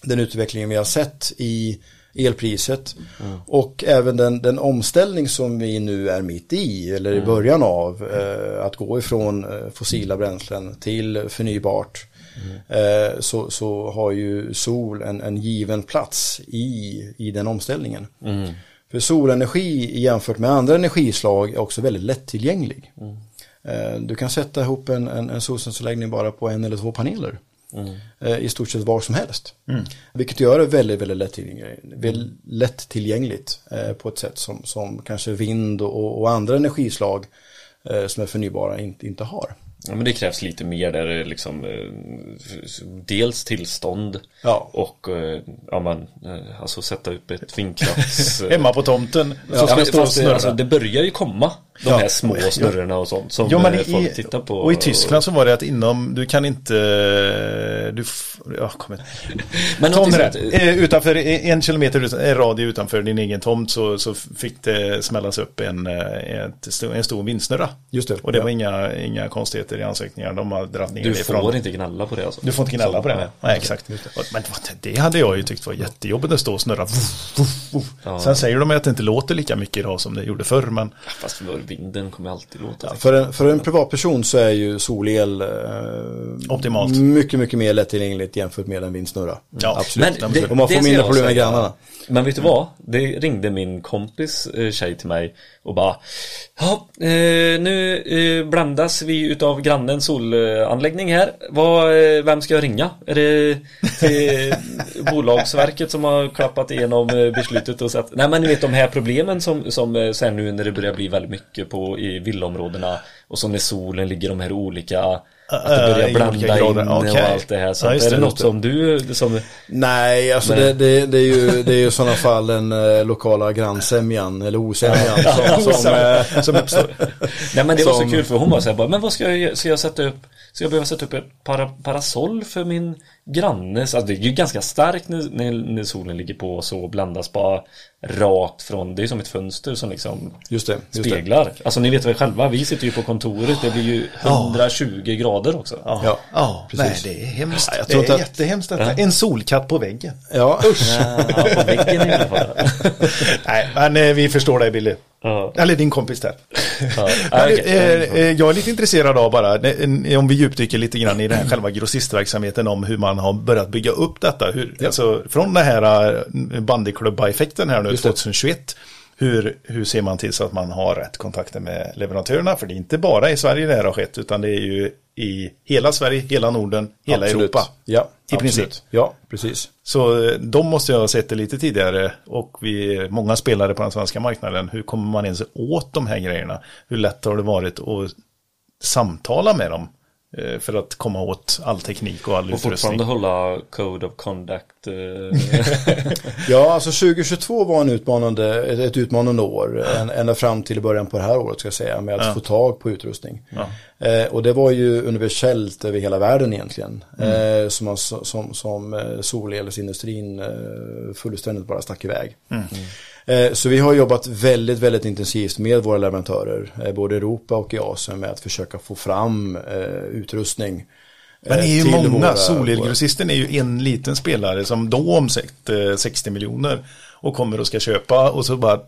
den utvecklingen vi har sett i elpriset. Mm. Och även den, den, omställning som vi nu är mitt i, eller i mm. början av, eh, att gå ifrån eh, fossila bränslen till förnybart. Mm. Eh, så, så har ju sol en, en given plats i, i den omställningen. Mm. För solenergi jämfört med andra energislag är också väldigt lättillgänglig. Mm. Eh, du kan sätta ihop en, en, en solcellsanläggning bara på en eller två paneler. Mm. I stort sett var som helst. Mm. Vilket gör det väldigt, väldigt lättillgängligt, lättillgängligt eh, på ett sätt som, som kanske vind och, och andra energislag eh, som är förnybara inte, inte har. Ja men det krävs lite mer där det liksom eh, Dels tillstånd ja. och eh, ja, man, eh, alltså sätta upp ett vindkrafts... Hemma på tomten ja, och snurra. Alltså, det börjar ju komma De Ja. här små snurrorna och sånt som Ja, men eh, i, folk tittar på. och i Tyskland så var det att inom, du kan inte, du, f- ja, kom igen. Men Tom någonting det. sånt- Eh, Utanför, en kilometer en radie utanför din egen tomt så, så fick det smällas upp en, eh, ett, en stor vindsnurra. Just det. Och det Ja. var inga, inga konstigheter i ansökningarna. De har dragit ner Du det får ifrån. inte gnälla på det alltså. Du får inte gnälla på det. nej. Nej, exakt. Men det hade jag ju tyckt var jättejobbigt att stå och snurra. Ja. Sen säger de att det inte låter lika mycket idag som det gjorde förr. Men Fast för vinden kommer alltid låta. Ja, för, en, för en privatperson så är ju solel eh, Optimalt. mycket, mycket mer lättillgängligt jämfört med en vindsnurra. Ja, absolut. Men det- och man får mindre problem med grannarna. Men vet du vad? Det ringde min kompis eh, tjej till mig och bara Ja, eh, nu eh, blandas vi utav grannens solanläggning här. Vad, eh, vem ska jag ringa? Är det till Bolagsverket som har klappat igenom beslutet och sagt Nej men ni vet de här problemen som, som sen nu när det börjar bli väldigt mycket på i villaområdena och så när solen ligger de här olika att det börjar blanda in grader. och allt det här. Så Ja, är det något det. som du som Nej, alltså. Det, det, det, är ju, det är ju i sådana fall den eh, lokala grannsämjan eller osämjan som, som, eh, som uppstår. Nej men det var så Som- kul för hon var så här bara, men vad ska jag? Ska jag sätta upp Ska jag behöva sätta upp ett para, parasoll för min grannes? Alltså det är ju ganska starkt när, när, när solen ligger på och så blandas bara rakt från Det är som ett fönster som liksom Just det. Just det. speglar Alltså ni vet väl själva, vi sitter ju på kontoret Det blir ju 120 grader också Ja, Ja, ja nej precis. det är hemskt. Ja, jag det tror är inte att- jättehemskt detta. En solkatt på väggen. Ja, Ja, på väggen i alla fall Nej, men eh, vi förstår dig Billy. Ja. Eller din kompis där. Ja, okej. eh, eh, Jag är lite intresserad av bara, om vi djupdyker lite grann i den här själva grossistverksamheten om hur man har börjat bygga upp detta. Hur, alltså, från den här eh, bandyklubba-effekten här nu Just det. 2021. Hur, hur ser man till så att man har rätt kontakter med leverantörerna? För det är inte bara i Sverige det här har skett utan det är ju i hela Sverige, hela Norden, hela absolut. Europa. Ja, I princip. absolut. Ja, precis. Så eh, de måste jag ha sett det lite tidigare och vi är många spelare på den svenska marknaden. Hur kommer man ens åt de här grejerna? Hur lätt har det varit att samtala med dem för att komma åt all teknik och all Och utrustning? fortfarande hålla Code of Conduct eh, Ja, alltså 2022 var en utmanande, ett, utmanande år. En, ända fram till början på det här året ska jag säga. Med att Ja. få tag på utrustning. Ja. Eh, och det var ju universellt över hela världen egentligen. Mm. Eh, som, som, som eh, solelsindustrin eh, fullständigt bara stack iväg. Mm. Eh, så vi har jobbat väldigt, väldigt intensivt med våra leverantörer. Eh, både i Europa och i Asien med att försöka få fram eh, utrustning. Men det är ju många, våra- Solelgrossisten är ju en liten spelare som då omsätter 60 miljoner och kommer och ska köpa och så bara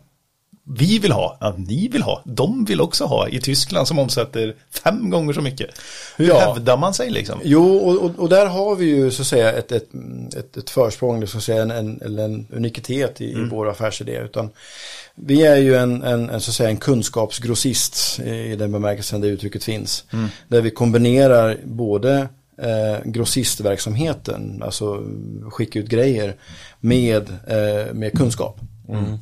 vi vill ha, ja, ni vill ha, de vill också ha i Tyskland som omsätter fem gånger så mycket. Hur Ja. hävdar man sig liksom? Jo, och, och, och där har vi ju så att säga ett, ett, ett, ett försprång, det ska säga en, en, eller en unikitet i, i vår affärsidé. Utan vi är ju en, en, en, så att säga, en kunskapsgrossist i den bemärkelsen det uttrycket finns. Där vi kombinerar både eh, grossistverksamheten, alltså skicka ut grejer, med, eh, med kunskap.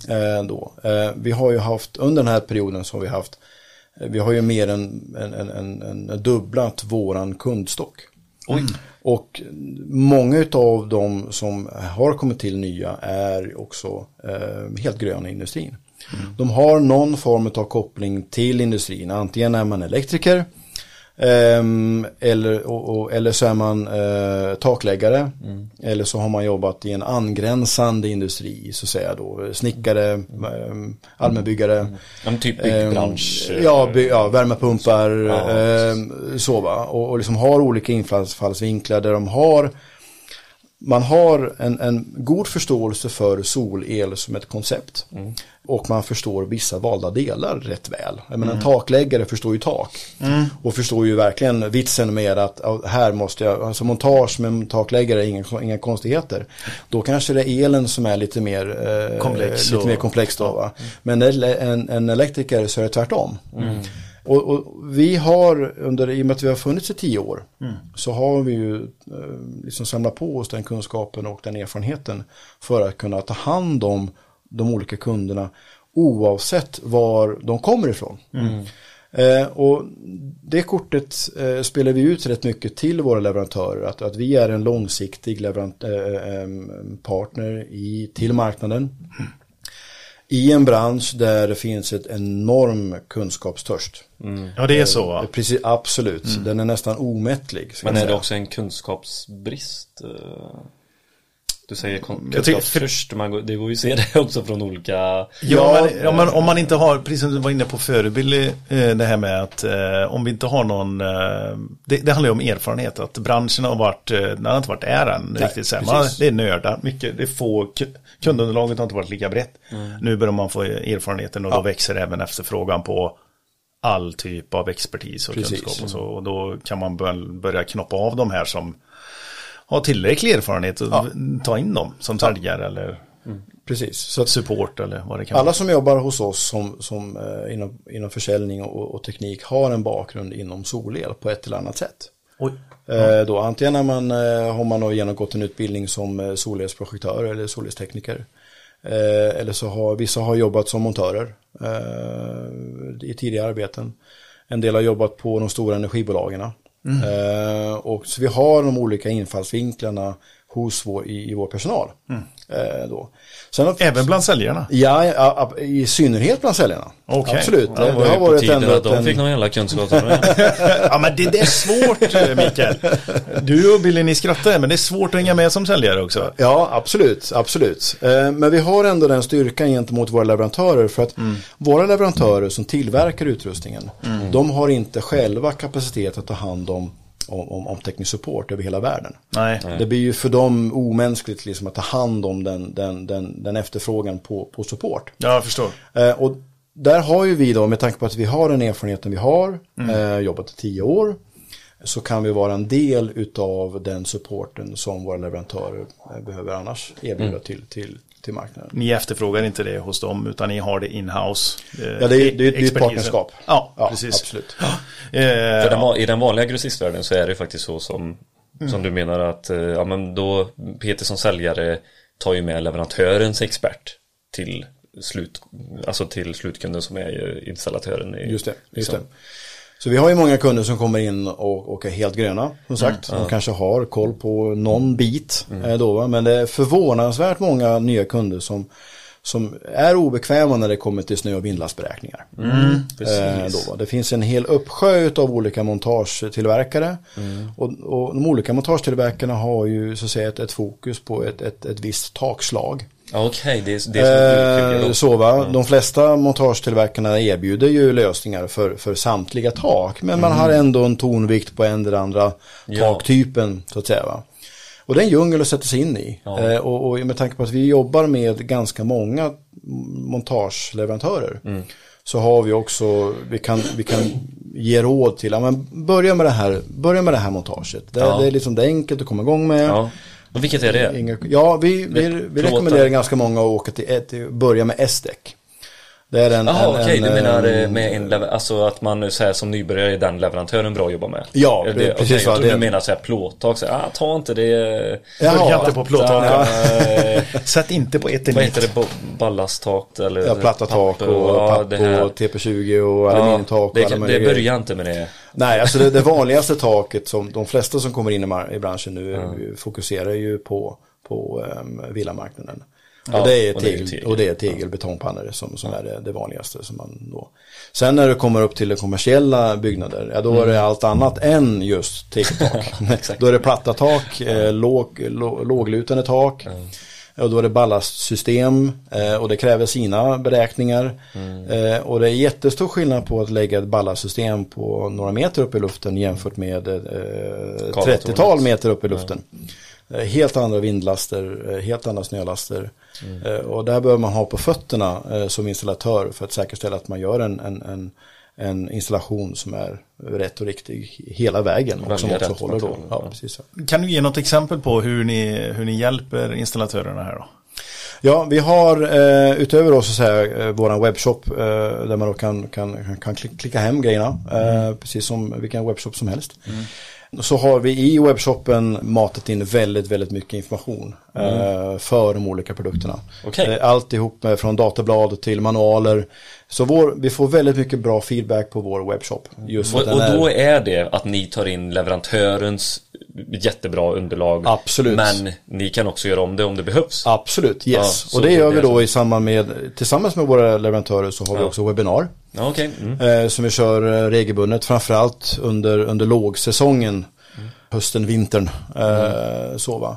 Eh, då. Eh, vi har ju haft, under den här perioden så har vi haft Eh, Vi har ju mer än, än, än, än, dubblat våran kundstock. Och många av de som har kommit till nya är också eh, helt gröna i industrin. De har någon form av koppling till industrin. Antingen är man elektriker ehm, eller, och, och, eller så är man eh, takläggare. Eller så har man jobbat i en angränsande industri. Så att säga då. Snickare, ehm, allmänbyggare. En typ Ehm, byggbransch eh, Ja, by, ja, värmepumpar, Ja, ehm, så va. Och, och liksom har olika infallsvinklar där de har man har en, en god förståelse för solel som ett koncept. Och man förstår vissa valda delar rätt väl. Jag menar, En takläggare förstår ju tak. Och förstår ju verkligen vitsen med att här måste jag, alltså montage med en takläggare inga, inga konstigheter. Då kanske det är elen som är lite mer eh, Komplex lite mer komplex då va. Men en, en elektriker så är det tvärtom. Och, och vi har under, i och med att vi har funnits i tio år, så har vi ju eh, liksom samlat på oss den kunskapen och den erfarenheten för att kunna ta hand om de olika kunderna oavsett var de kommer ifrån. Eh, och det kortet eh, spelar vi ut rätt mycket till våra leverantörer, att, att vi är en långsiktig leverant, eh, eh, partner i, till marknaden. I en bransch där det finns ett enorm kunskapstörst. Ja, det är så va? Precis, absolut. Den är nästan omättlig. Men är det säga. också en kunskapsbrist? Du säger man går, det går ju att se det också från olika Ja, Ja, men, om, man, om man inte har, precis som du var inne på förebild, eh, det här med att eh, om vi inte har någon, eh, det, det handlar ju om erfarenhet, att branschen har varit, den har inte varit är än riktigt så här. Man, precis. det är nördar, mycket, det är få, ku- kundunderlaget har inte varit lika brett. Nu börjar man få erfarenheten och då växer även efterfrågan på all typ av expertis och Precis. kunskap och så. Och då kan man börja, börja knoppa av de här som har tillräcklig erfarenhet och ta in dem som säljare eller Precis. Så att support eller vad det kan vara. alla som jobbar hos oss som, som, eh, inom, inom försäljning och, och teknik har en bakgrund inom solel på ett eller annat sätt. Eh, då, antingen när man, eh, har man då genomgått en utbildning som eh, solelsprojektör eller solelstekniker. Eh, eller så har vissa har jobbat som montörer eh, i tidigare arbeten. En del har jobbat på de stora energibolagen. Mm. Eh, och så vi har de olika infallsvinklarna hos vår, i, i vår personal. Eh, då. Sen har, Även bland säljarna? Ja, ja, i synnerhet bland säljarna. Okej. Absolut. Ja, det, det var det har varit ändå att de en- fick någon jävla kunskap. Ja men det, det är svårt eh, Mikael. Du och Billy ni skrattar men det är svårt att hänga med som säljare också. Ja, absolut, absolut. Eh, Men vi har ändå den styrkan gentemot våra leverantörer för att våra leverantörer som tillverkar utrustningen, de har inte själva kapacitet att ta hand om, om, om, om teknisk support över hela världen. Nej. Det blir ju för dem omänskligt liksom att ta hand om den, den, den, den efterfrågan på, på support. Ja, jag förstår. Eh, och där har ju vi då, med tanke på att vi har den erfarenheten vi har, eh, jobbat i tio år, så kan vi vara en del utav den supporten som våra leverantörer eh, behöver annars erbjuda till, till, till marknaden. Ni efterfrågar inte det hos dem utan ni har det in-house. eh, Ja, det är, det är, det är ett partnerskap. Ja, Ja, precis. absolut. Eh, För den, ja. va- I den vanliga grossistvärlden så är det faktiskt så som, som du menar att eh, ja, men då Peter som säljare tar ju med leverantörens expert till slut, alltså till slutkunden som är installatören. I, Just det, just liksom. det. Så vi har ju många kunder som kommer in och, och är helt gröna, som sagt. De kanske har koll på någon bit eh, då, va? men det är förvånansvärt många nya kunder som, som är obekväma när det kommer till snö och vindlastberäkningar. Eh, då, det finns en hel uppsjö av olika montagetillverkare och, och de olika montagetillverkarna har ju så att säga ett, ett fokus på ett, ett, ett visst takslag. Ja, Okej, det, är- det är som Eh, så va, de flesta montagetillverkarna erbjuder ju lösningar för, för samtliga tak. Men man har ändå en tonvikt på en eller andra Ja. taktypen så att säga va. Och det är en djungel att sätta sig in i. Ja. Eh, och, och med tanke på att vi jobbar med ganska många montageleverantörer. Så har vi också, vi kan, vi kan ge råd till, ja, men börja med det här, börja med det här montaget. Det, Ja. det är liksom det är enkelt att komma igång med. Och vilket är det? Inga, ja, vi, vi, vi rekommenderar ganska många att åka till, till börja med S-däck. Det är en, Jaha en, okej, en, du menar eh, eh, med en alltså att man så här, som nybörjare är den leverantören bra att jobba med? Ja, det- det, precis vad Jag trodde det- du menar så här plåttak, så här, ah, ta inte det Börja inte på plåttaken. eh, Sätt inte på ett Vad heter det, ballasttak eller Ja, platta tak papper och ja, papp det här. och TP20 och aluminiumtak och det, det grejer. börjar inte med det. Nej, alltså det, det vanligaste taket som de flesta som kommer in i, i branschen nu eh, fokuserar ju på, på um, villamarknaden. Ja, och, det är och det är tegel, tegel. och det är tegelbetongpannor som, som är det, det vanligaste. Som man då. Sen när det kommer upp till de kommersiella byggnader, ja, då är det allt annat än just tegeltak. då är det platta tak, eh, låg, lå, låglutande tak. Och då är det ballastsystem eh, och det kräver sina beräkningar. Eh, och det är jättestor skillnad på att lägga ett ballastsystem på några meter upp i luften jämfört med eh, Karlatornet. 30-tal meter upp i luften. Eh, Helt andra vindlaster, eh, helt andra snölaster. Eh, Och där behöver man ha på fötterna eh, som installatör för att säkerställa att man gör en, en, en, en installation som är rätt och riktig hela vägen och som också håller då. Ja, precis. Kan du ge något exempel på hur ni, hur ni hjälper installatörerna här då? Ja, vi har eh, utöver då så att säga eh, våran webbshop eh, där man då kan, kan, kan kli- klicka hem grejerna, eh, precis som vilken webbshop som helst. Så har vi i webbshoppen matat in väldigt, väldigt mycket information eh, för de olika produkterna. Okej. Eh, Alltihop med, från datablad till manualer. Så vår, vi får väldigt mycket bra feedback på vår webbshop. Just Och, och då är det att ni tar in leverantörens jättebra underlag. Absolut. Men ni kan också göra om det om det behövs. Absolut, yes. Ja, och det gör vi då som- i samband med, tillsammans med våra leverantörer så har vi Ja. också webbinar. Ja, okej. Mm. eh, som vi kör eh, regelbundet, framförallt under, under lågsäsongen, hösten, vintern. Eh, så va.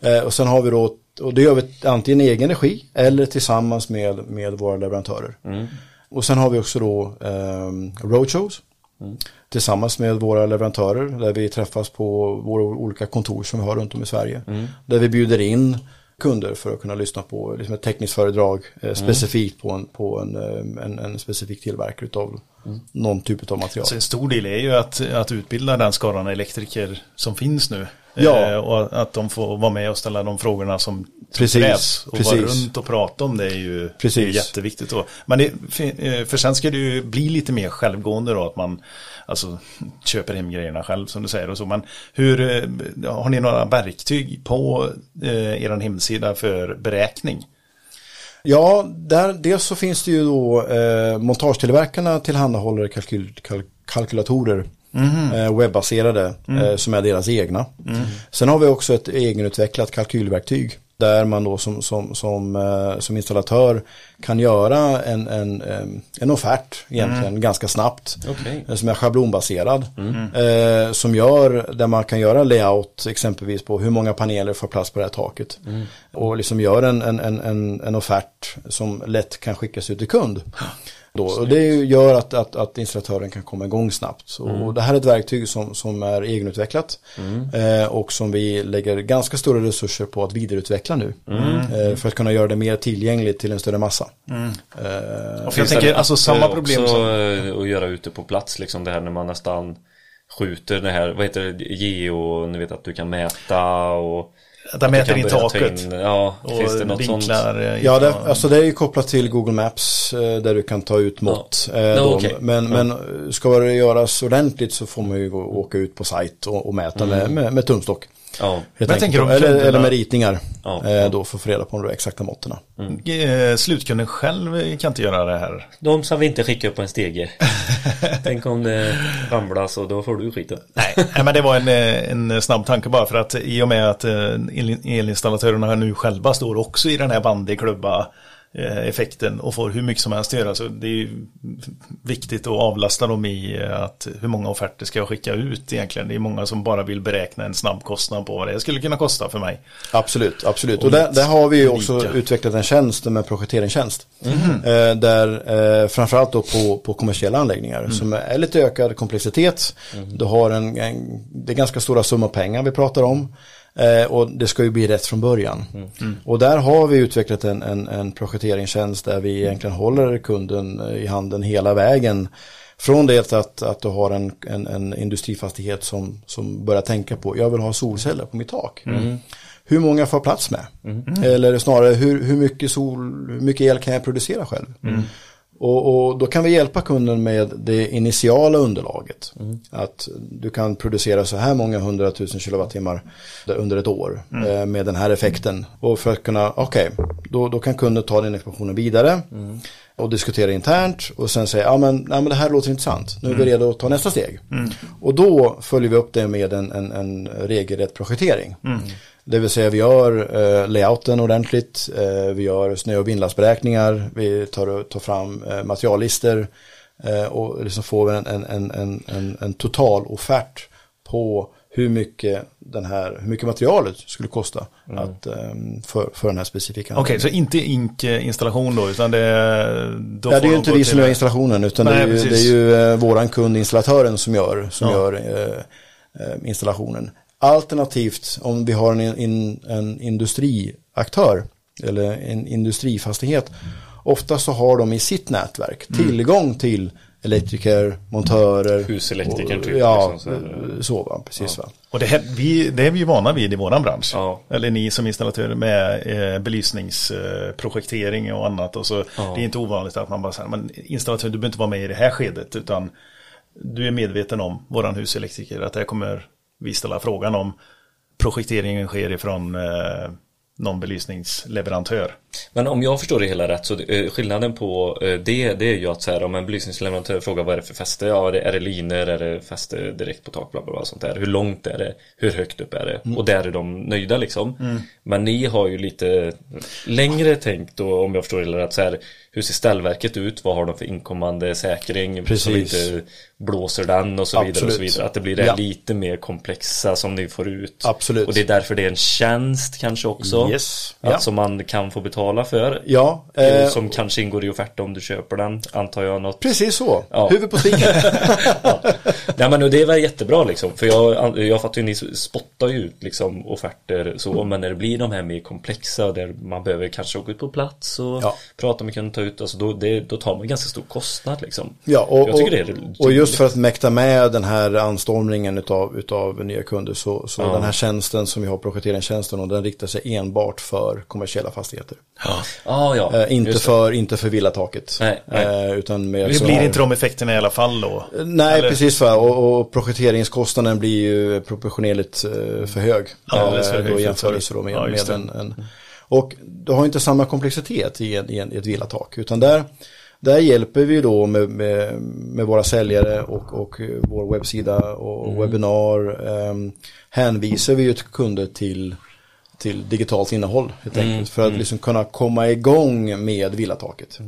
Eh, och sen har vi då, och det gör vi antingen i egen regi eller tillsammans med, med våra leverantörer. Och sen har vi också då eh, roadshows. Tillsammans med våra leverantörer där vi träffas på våra olika kontor som vi har runt om i Sverige. Där vi bjuder in kunder för att kunna lyssna på liksom ett tekniskt föredrag eh, specifikt på, en, på en, eh, en, en specifik tillverkare av någon typ av material. Så en stor del är ju att, att utbilda den skaran elektriker som finns nu. Ja. Eh, och att de får vara med och ställa de frågorna som Precis, krävs. Och vara precis. runt och prata om det är ju, Precis. det är ju jätteviktigt. Då. Men det, för, eh, för sen ska det ju bli lite mer självgående då. Att man alltså, köper hem grejerna själv som du säger. Och så. Men hur, eh, har ni några verktyg på eh, er hemsida för beräkning? Ja, där, dels så finns det ju då eh, montagetillverkarna tillhandahåller kalkyl, kalk, kalkylatorer eh, webbaserade eh, som är deras egna. Sen har vi också ett egenutvecklat kalkylverktyg där man då som, som, som, eh, som installatör kan göra en, en, en offert egentligen ganska snabbt. Eh, Som är schablonbaserad. Eh, som gör, där man kan göra layout exempelvis på hur många paneler får plats på det här taket. Och liksom gör en, en, en, en offert som lätt kan skickas ut till kund. Då. Och det gör att, att, att installatören kan komma igång snabbt. Så, och det här är ett verktyg som, som är egenutvecklat eh, och som vi lägger ganska stora resurser på att vidareutveckla nu. Eh, för att kunna göra det mer tillgängligt till en större massa. Eh, För jag tänker alltså samma problem också som... eh, att göra ute på plats liksom det här när man nästan skjuter det här, vad heter det, geo, ni vet att du kan mäta och Att den du mäter in taket. in- ja, Och finns det något vinklar. sånt? eh, Ja, det, alltså det är ju kopplat till Google Maps eh, där du kan ta ut mått. eh, Ja, då. okej. Men, men eh, ska det göras ordentligt så får man ju gå, åka ut på sajt och, och mäta med, med, med tumstock. Ja, jag tänker om eller, kunderna- eller med ritningar. Ja. eh, Då för att få reda på de exakta måtten. Eh, Slutkunden själv kan inte göra det här. de som vi inte skickar upp på en stege. Tänk om det ramlar så då får du skiten. Nej, men det var en, eh, en snabb tanke bara för att i och med att eh, el- elinstallatörerna nu själva står också i den här bandyklubba effekten och får hur mycket som helst att göra så det är ju viktigt att avlasta dem i eh, att hur många offerter ska jag skicka ut egentligen. Det är många som bara vill beräkna en snabb kostnad på vad det skulle kunna kosta för mig. Absolut, absolut. Och, Och där, där har vi ju också utvecklat en tjänst med projekteringstjänst. Eh, där eh, framförallt då på, på kommersiella anläggningar som är lite ökad komplexitet. Du har en, en, det är ganska stora summor pengar vi pratar om. Eh, och det ska ju bli rätt från början. Och där har vi utvecklat en, en, en projekteringstjänst där vi egentligen håller kunden i handen hela vägen. Från det att, att du har en, en, en industrifastighet som, som börjar tänka på, jag vill ha solceller på mitt tak. Hur många får plats med? Eller snarare, hur, hur, mycket sol, hur mycket el kan jag producera själv? Och, och då kan vi hjälpa kunden med det initiala underlaget. Att du kan producera så här många hundratusen kilowattimmar under ett år eh, med den här effekten. Och för att kunna, okej, då, då kan kunden ta den ekvationen vidare och diskutera internt och sen säga, ja men, nej, men det här låter intressant, nu är vi redo att ta nästa steg. Och då följer vi upp det med en, en, en regelrätt projektering. Det vill säga vi gör eh, layouten ordentligt, eh, vi gör snö och vindlastberäkningar, vi tar, tar fram eh, materiallister eh, och liksom får vi en, en, en, en, en, total offert på hur mycket, den här, hur mycket materialet skulle kosta att, ehm, för, för den här specifika Okej, så inte ink-installation då utan det, då Ja, det är ju inte vi som gör installationen utan Nej, det är ju, det är ju eh, våran kund, installatören som gör, som Ja. gör eh, eh, installationen. Alternativt om vi har en, en, en industriaktör eller en industrifastighet. Ofta så har de i sitt nätverk Mm. tillgång till elektriker, montörer. Huselektrikern och- typ, Ja, liksom, så va, precis va. Och det, här, vi, det är vi ju vana vid i våran bransch. Ja. Eller ni som installatörer med eh, belysningsprojektering och annat. Och så, Ja. Det är inte ovanligt att man bara säger, men installatör du behöver inte vara med i det här skedet. Utan du är medveten om, våran huselektriker, att det här kommer vi ställa frågan om projekteringen sker ifrån eh, någon belysningsleverantör. Men om jag förstår det hela rätt så eh, skillnaden på eh, det, det är ju att så här, om en belysningsleverantör frågar vad är det för fäste? Ja, det, är det liner? Är det fäste direkt på tak? Bla, bla, bla, sånt där. Hur långt är det? Hur högt upp är det? Mm. Och där är de nöjda liksom. Men ni har ju lite längre tänkt då, om jag förstår det hela rätt, så här, hur ser ställverket ut? Vad har de för inkommande säkring? Precis. inte blåser den och så vidare och så Absolut. vidare. Att det blir det Ja. lite mer komplexa som ni får ut. Absolut. Och det är därför det är en tjänst kanske också. Yes. Att Ja. som man kan få betala för. Ja, Eh, eh, som kanske ingår i offerten om du köper den, antar jag något. precis så. Ja. Huvud på spiken. Nej men det är väl jättebra liksom. För jag, jag fattar ju, ni spottar ju ut liksom offerter så. Men när det blir de här mer komplexa där man behöver kanske åka ut på plats och Ja. prata med kunden, ta ut. Alltså då, det, då tar man ganska stor kostnad liksom. Ja, och, Jag tycker och, och just för att mäkta med den här anstormningen utav, utav nya kunder så, så Ja. den här tjänsten som vi har, projekteringstjänsten, och den riktar sig enbart för kommersiella fastigheter. Ah, ja, Eh, inte, för, inte för villataket. Nej, nej. Eh, utan med Det blir inte de effekterna i alla fall då? Nej, Eller? precis va. Och, och projekteringskostnaden blir ju proportionerligt eh, för hög. Alldeles för Eh, hög Då för i ett jämförelse med, Ja, just med det. en, en Och du har inte samma komplexitet i, en, i, en, i ett villatak. Utan där, där hjälper vi då med, med, med våra säljare och, och vår webbsida och Mm. webbinar. Eh, hänvisar vi ju kunder till till digitalt innehåll helt Mm. enkelt. För att liksom kunna komma igång med villataket.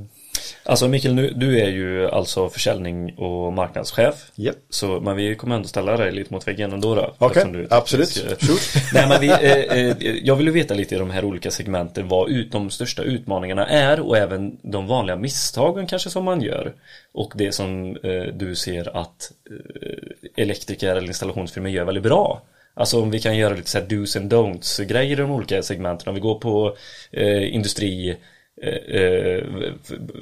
Alltså Mikael, nu, du är ju alltså försäljning och marknadschef. Japp. Så, men vi kommer ändå ställa dig lite mot väggen ändå då. Okej, är absolut. eh. Nej men vi, eh, eh, jag vill ju veta lite i de här olika segmenten vad ut, de största utmaningarna är och även de vanliga misstagen kanske som man gör. Och det som eh, du ser att eh, elektriker eller installationsfirmor gör väldigt bra. Alltså om vi kan göra lite så här do's and don'ts grejer i de olika segmenten. Om vi går på eh, industri eh, eh,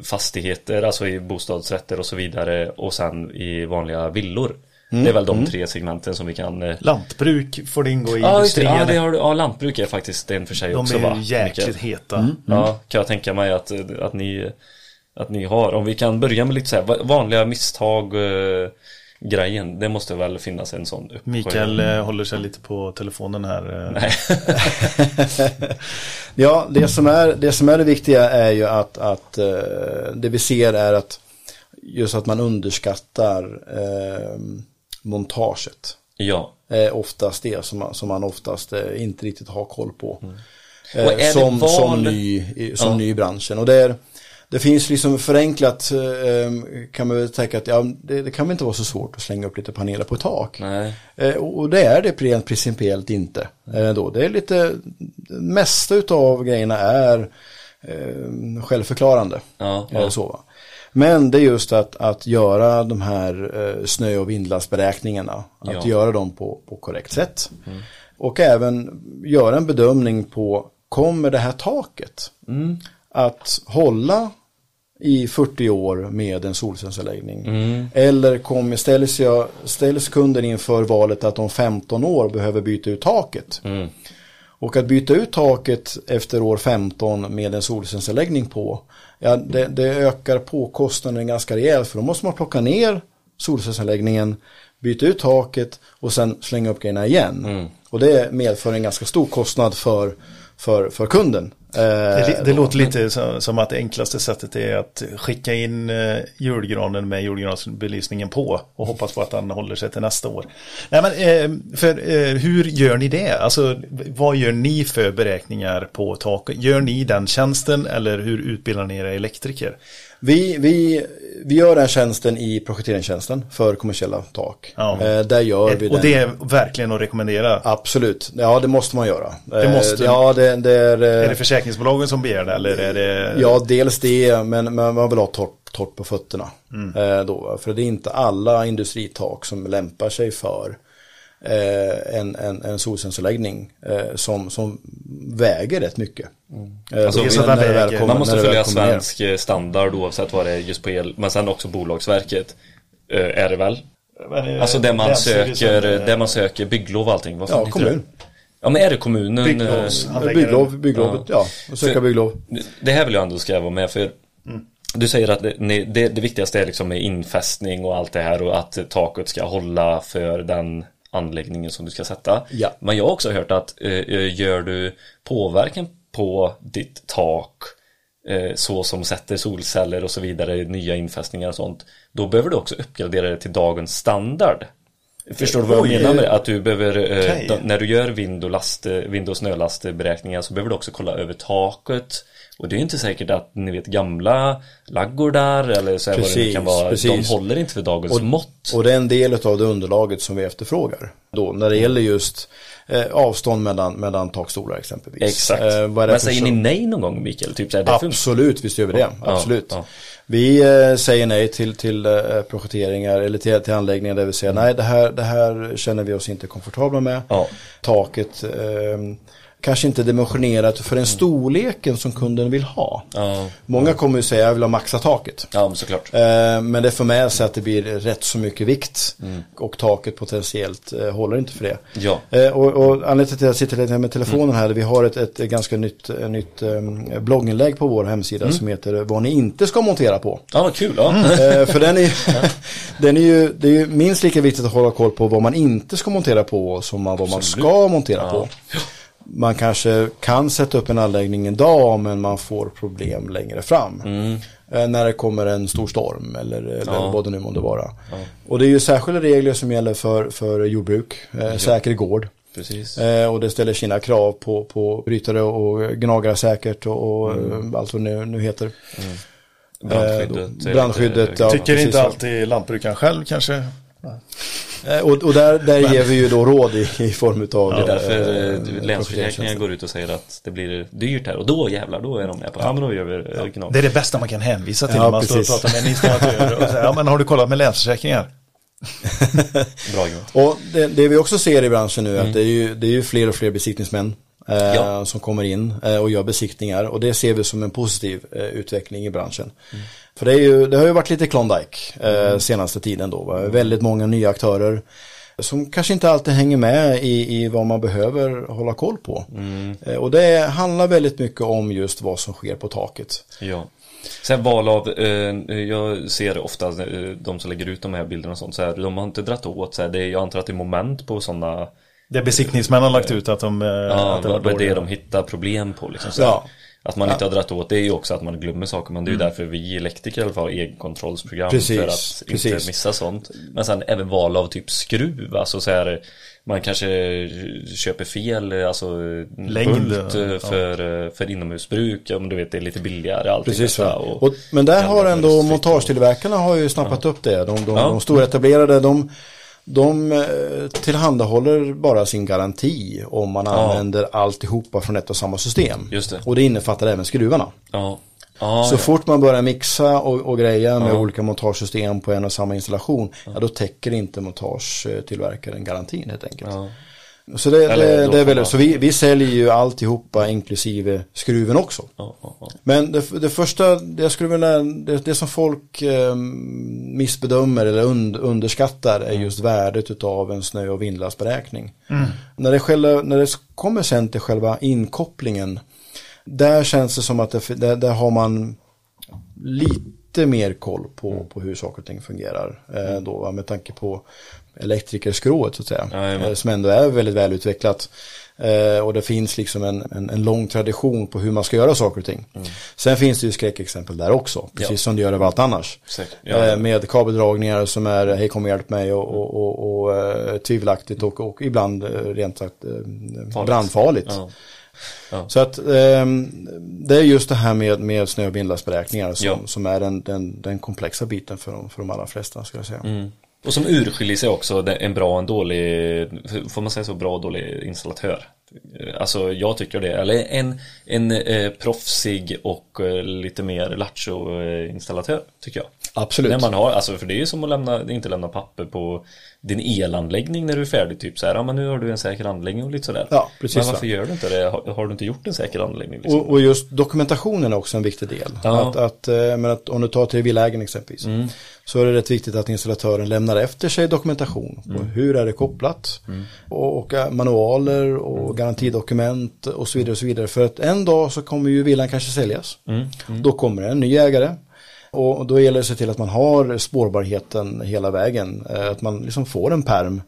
fastigheter, alltså i bostadsrätter och så vidare och sen i vanliga villor. Mm. Det är väl de tre segmenten som vi kan eh, Lantbruk får det ingå i Ja, industrin. Ja, det har, ja, lantbruk är faktiskt en för sig de också är va? ju jäkligt Mikael? heta. Ja, kan jag tänka mig att, att, ni, att ni har. Om vi kan börja med lite så här va- vanliga misstag eh, grejen. Det måste väl finnas en sån uppsjö. Mikael eh, håller sig lite på telefonen här. eh. Nej. Ja, det som, är, det som är det viktiga är ju att, att eh, det vi ser är att just att man underskattar eh, montaget. Ja. Är oftast det som man, som man oftast eh, inte riktigt har koll på. Mm. Och är Eh, det som, val- som, ny, som Ja. ny i branschen. Och det, är, det finns liksom förenklat eh, kan man väl tänka att ja, det, det kan väl inte vara så svårt att slänga upp lite paneler på tak. Eh, Och det är det rent principiellt inte. Eh, Då. Det är lite, det mesta av grejerna är eh, självförklarande. Ja, ja. Så, va. Men det är just att, att göra de här eh, snö och vindlastberäkningarna. Att Ja. göra dem på, på korrekt sätt. Och även göra en bedömning på, kommer det här taket att hålla i 40 år med en solcellsanläggning? Eller kommer, ställs, jag, ställs kunden inför valet att om 15 år behöver byta ut taket? Och att byta ut taket efter år 15 med en solcellsanläggning på, ja, det, det ökar på kostnaden ganska rejält för då måste man plocka ner solcellsanläggningen, byta ut taket och sen slänga upp grejerna igen. Och det medför en ganska stor kostnad för, för, för kunden. Eh, Det, det då. låter lite som, som att det enklaste sättet är att skicka in eh, julgranen med julgransbelysningen på och hoppas på att den håller sig till nästa år. Nej, men, eh, för, eh, hur gör ni det? Alltså, vad gör ni för beräkningar på taket? Gör ni den tjänsten eller hur utbildar ni era elektriker? Vi, vi, vi gör den tjänsten i projekteringstjänsten för kommersiella tak. Ja. Eh, där gör vi Och den. det är verkligen att rekommendera. Absolut, ja det måste man göra. Det måste- Eh, Ja, det, det är... eh, Är det försäkringsbolagen som begär det eller är det? Ja, dels det, men, men man vill ha torrt, torrt på fötterna. Eh, då, för det är inte alla industritak som lämpar sig för eh, en, en, en solcellsanläggning eh, som, som väger rätt mycket. Eh, Alltså, det när det väger- kommer- Man måste det följa kommer ner. svensk eh, standard oavsett vad det är just på el. Men sen också Bolagsverket. eh, Är det väl? Alltså där man söker, där man söker bygglov och allting. Vad Ja, kommun. det? Ja men är det kommunen? Bygglovs-. Bygglov, bygglovet, ja. Och söka För- bygglov. Det här vill jag ändå skriva med för Du säger att det, det, det viktigaste är liksom med infästning och allt det här och att taket ska hålla för den anläggningen som du ska sätta. Ja. Men jag har också hört att eh, gör du påverkan på ditt tak eh, så som sätter solceller och så vidare, nya infästningar och sånt, då behöver du också uppgradera det till dagens standard. Förstår du vad jag Oj, menar med det? Att du behöver, eh, okej. då- när du gör vind och, last, eh, vind och snölastberäkningar så behöver du också kolla över taket. Och det är inte säkert att ni vet gamla laggårdar eller så här vad det Precis, kan vara. precis. De håller inte för dagens mått. Och det är en del av det underlaget som vi efterfrågar. Då, när det gäller just eh, avstånd mellan, mellan takstolar exempelvis. Exakt. Eh, Men säger ni nej någon gång Mikael? Typ så här. Absolut, visst gör vi det. Absolut. ja. Vi eh, säger nej till, till eh, projekteringar eller till, till anläggningar där vi säger nej det här, det här känner vi oss inte komfortabla med. Ja. Taket eh, kanske inte dimensionerat för den storleken som kunden vill ha. Ja. Många kommer ju säga jag vill ha maxa taket. Ja, men såklart. Eh, Men det får med sig att det blir rätt så mycket vikt och taket potentiellt eh, håller inte för det. Ja. Eh, Och, och anledningen till att jag sitter lite med telefonen här, vi har ett, ett ganska nytt, nytt eh, blogginlägg på vår hemsida som heter Vad ni inte ska montera på. Ja, vad kul. Ja. Eh, för den är, den är ju, det är ju minst lika viktigt att hålla koll på vad man inte ska montera på som vad man ska montera på. Man kanske kan sätta upp en anläggning idag men man får problem längre fram. Eh, när det kommer en stor storm eller, eller Ja. vad det nu månde vara. Och det är ju särskilda regler som gäller för, för jordbruk, eh, säker gård. Precis. Eh, och det ställer sina krav på, på brytare och gnagare säkert och, och eh, allt vad det nu, nu heter. Brandskyddet. Eh, brandskyddet, ja. Tycker inte alltid lantbrukaren själv kanske. Eh, Och, och där, där ger vi ju då råd i, i form av Det är därför eh, eh, Länsförsäkringar går ut och säger att det blir dyrt här och då jävlar, då är de med på Ja men då gör vi gnag. Det är det bästa man kan hänvisa till Ja, när man står och precis. pratar med en installatör. Och säger, ja, men har du kollat med Länsförsäkringar? Bra. Och det, det vi också ser i branschen nu är att det är ju, det är ju fler och fler besiktningsmän Ja. som kommer in eh, och gör besiktningar och det ser vi som en positiv eh, utveckling i branschen. För det, är ju, det har ju varit lite Klondike eh, senaste tiden då. Va? Väldigt många nya aktörer som kanske inte alltid hänger med i, i vad man behöver hålla koll på. Eh, och det handlar väldigt mycket om just vad som sker på taket. Ja. Sen val av, eh, jag ser ofta eh, de som lägger ut de här bilderna och sånt så här, de har inte dratt åt så här, det är, jag antar att det är moment på sådana Det besiktningsmän har lagt ut att de... eh, Ja, att det var det de hittar problem på liksom. Så. Ja. Att man inte har dratt åt det är ju också att man glömmer saker men det är ju därför vi elektriker i alla fall har egenkontrollsprogram Precis, för att inte precis. missa sånt. Men sen även val av typ skruv, alltså så här man kanske köper fel, alltså en Längd, bult ja. eh, för, eh, för inomhusbruk, ja men du vet det är lite billigare Precis, detta och- och, men där har ändå montagetillverkarna har ju snappat upp det. De, de, Ja. de stora etablerade, de, de eh, tillhandahåller bara sin garanti om man Ja. använder alltihopa från ett och samma system. Just det. Och det innefattar även skruvarna. Ja. Ja, Så ja. fort man börjar mixa och, och greja med Ja. olika montagesystem på en och samma installation, ja. då täcker inte montagetillverkaren garantin helt enkelt. Så det, det, det är väl, så vi, vi säljer ju alltihopa inklusive skruven också. Ja, ja, ja. Men det, det första, det jag skulle vilja, det, det som folk eh, missbedömer eller und, underskattar är just värdet utav en snö och vindlastberäkning. När, det själva, när det kommer sen till själva inkopplingen, där känns det som att det, där, där har man lite mer koll på, på hur saker och ting fungerar. Eh, då, va, med tanke på elektrikerskrået så att säga. Jajamän. Eh, som ändå är väldigt välutvecklat. Eh, och det finns liksom en, en, en lång tradition på hur man ska göra saker och ting. Sen finns det ju skräckexempel där också. Precis Ja. som det gör överallt annars. Ja, Eh, med kabeldragningar som är hej kom och hjälp mig och, och, och, och eh, tvivelaktigt och, och ibland eh, rent sagt eh, brandfarligt. Ja. Ja. Så att ehm, det är just det här med, med och som, Ja. som är den, den, den komplexa biten för de, för de allra flesta skulle jag säga. Mm. Och som urskiljer sig också en bra och en dålig, får man säga så, bra och dålig installatör. Alltså jag tycker det, eller en, en eh, proffsig och eh, lite mer lattjo eh, installatör tycker jag. Absolut. När man har, alltså för det är ju som att lämna, inte lämna papper på din elanläggning när du är färdig typ så här, ja men nu har du en säker anläggning och lite sådär. Ja, precis Men så. varför gör du inte det? Har, har du inte gjort en säker anläggning? Liksom? Och, och just dokumentationen är också en viktig del. Ja. Att, att, eh, men att om du tar till villaägaren exempelvis. Mm. Så är det rätt viktigt att installatören lämnar efter sig dokumentation. På Mm. hur är det kopplat? Och, och eh, manualer och garantidokument och så vidare. och så vidare. För att en dag så kommer ju villan kanske säljas. Mm. Då kommer det en ny ägare. Och då gäller det att se till att man har spårbarheten hela vägen. Eh, Att man liksom får en perm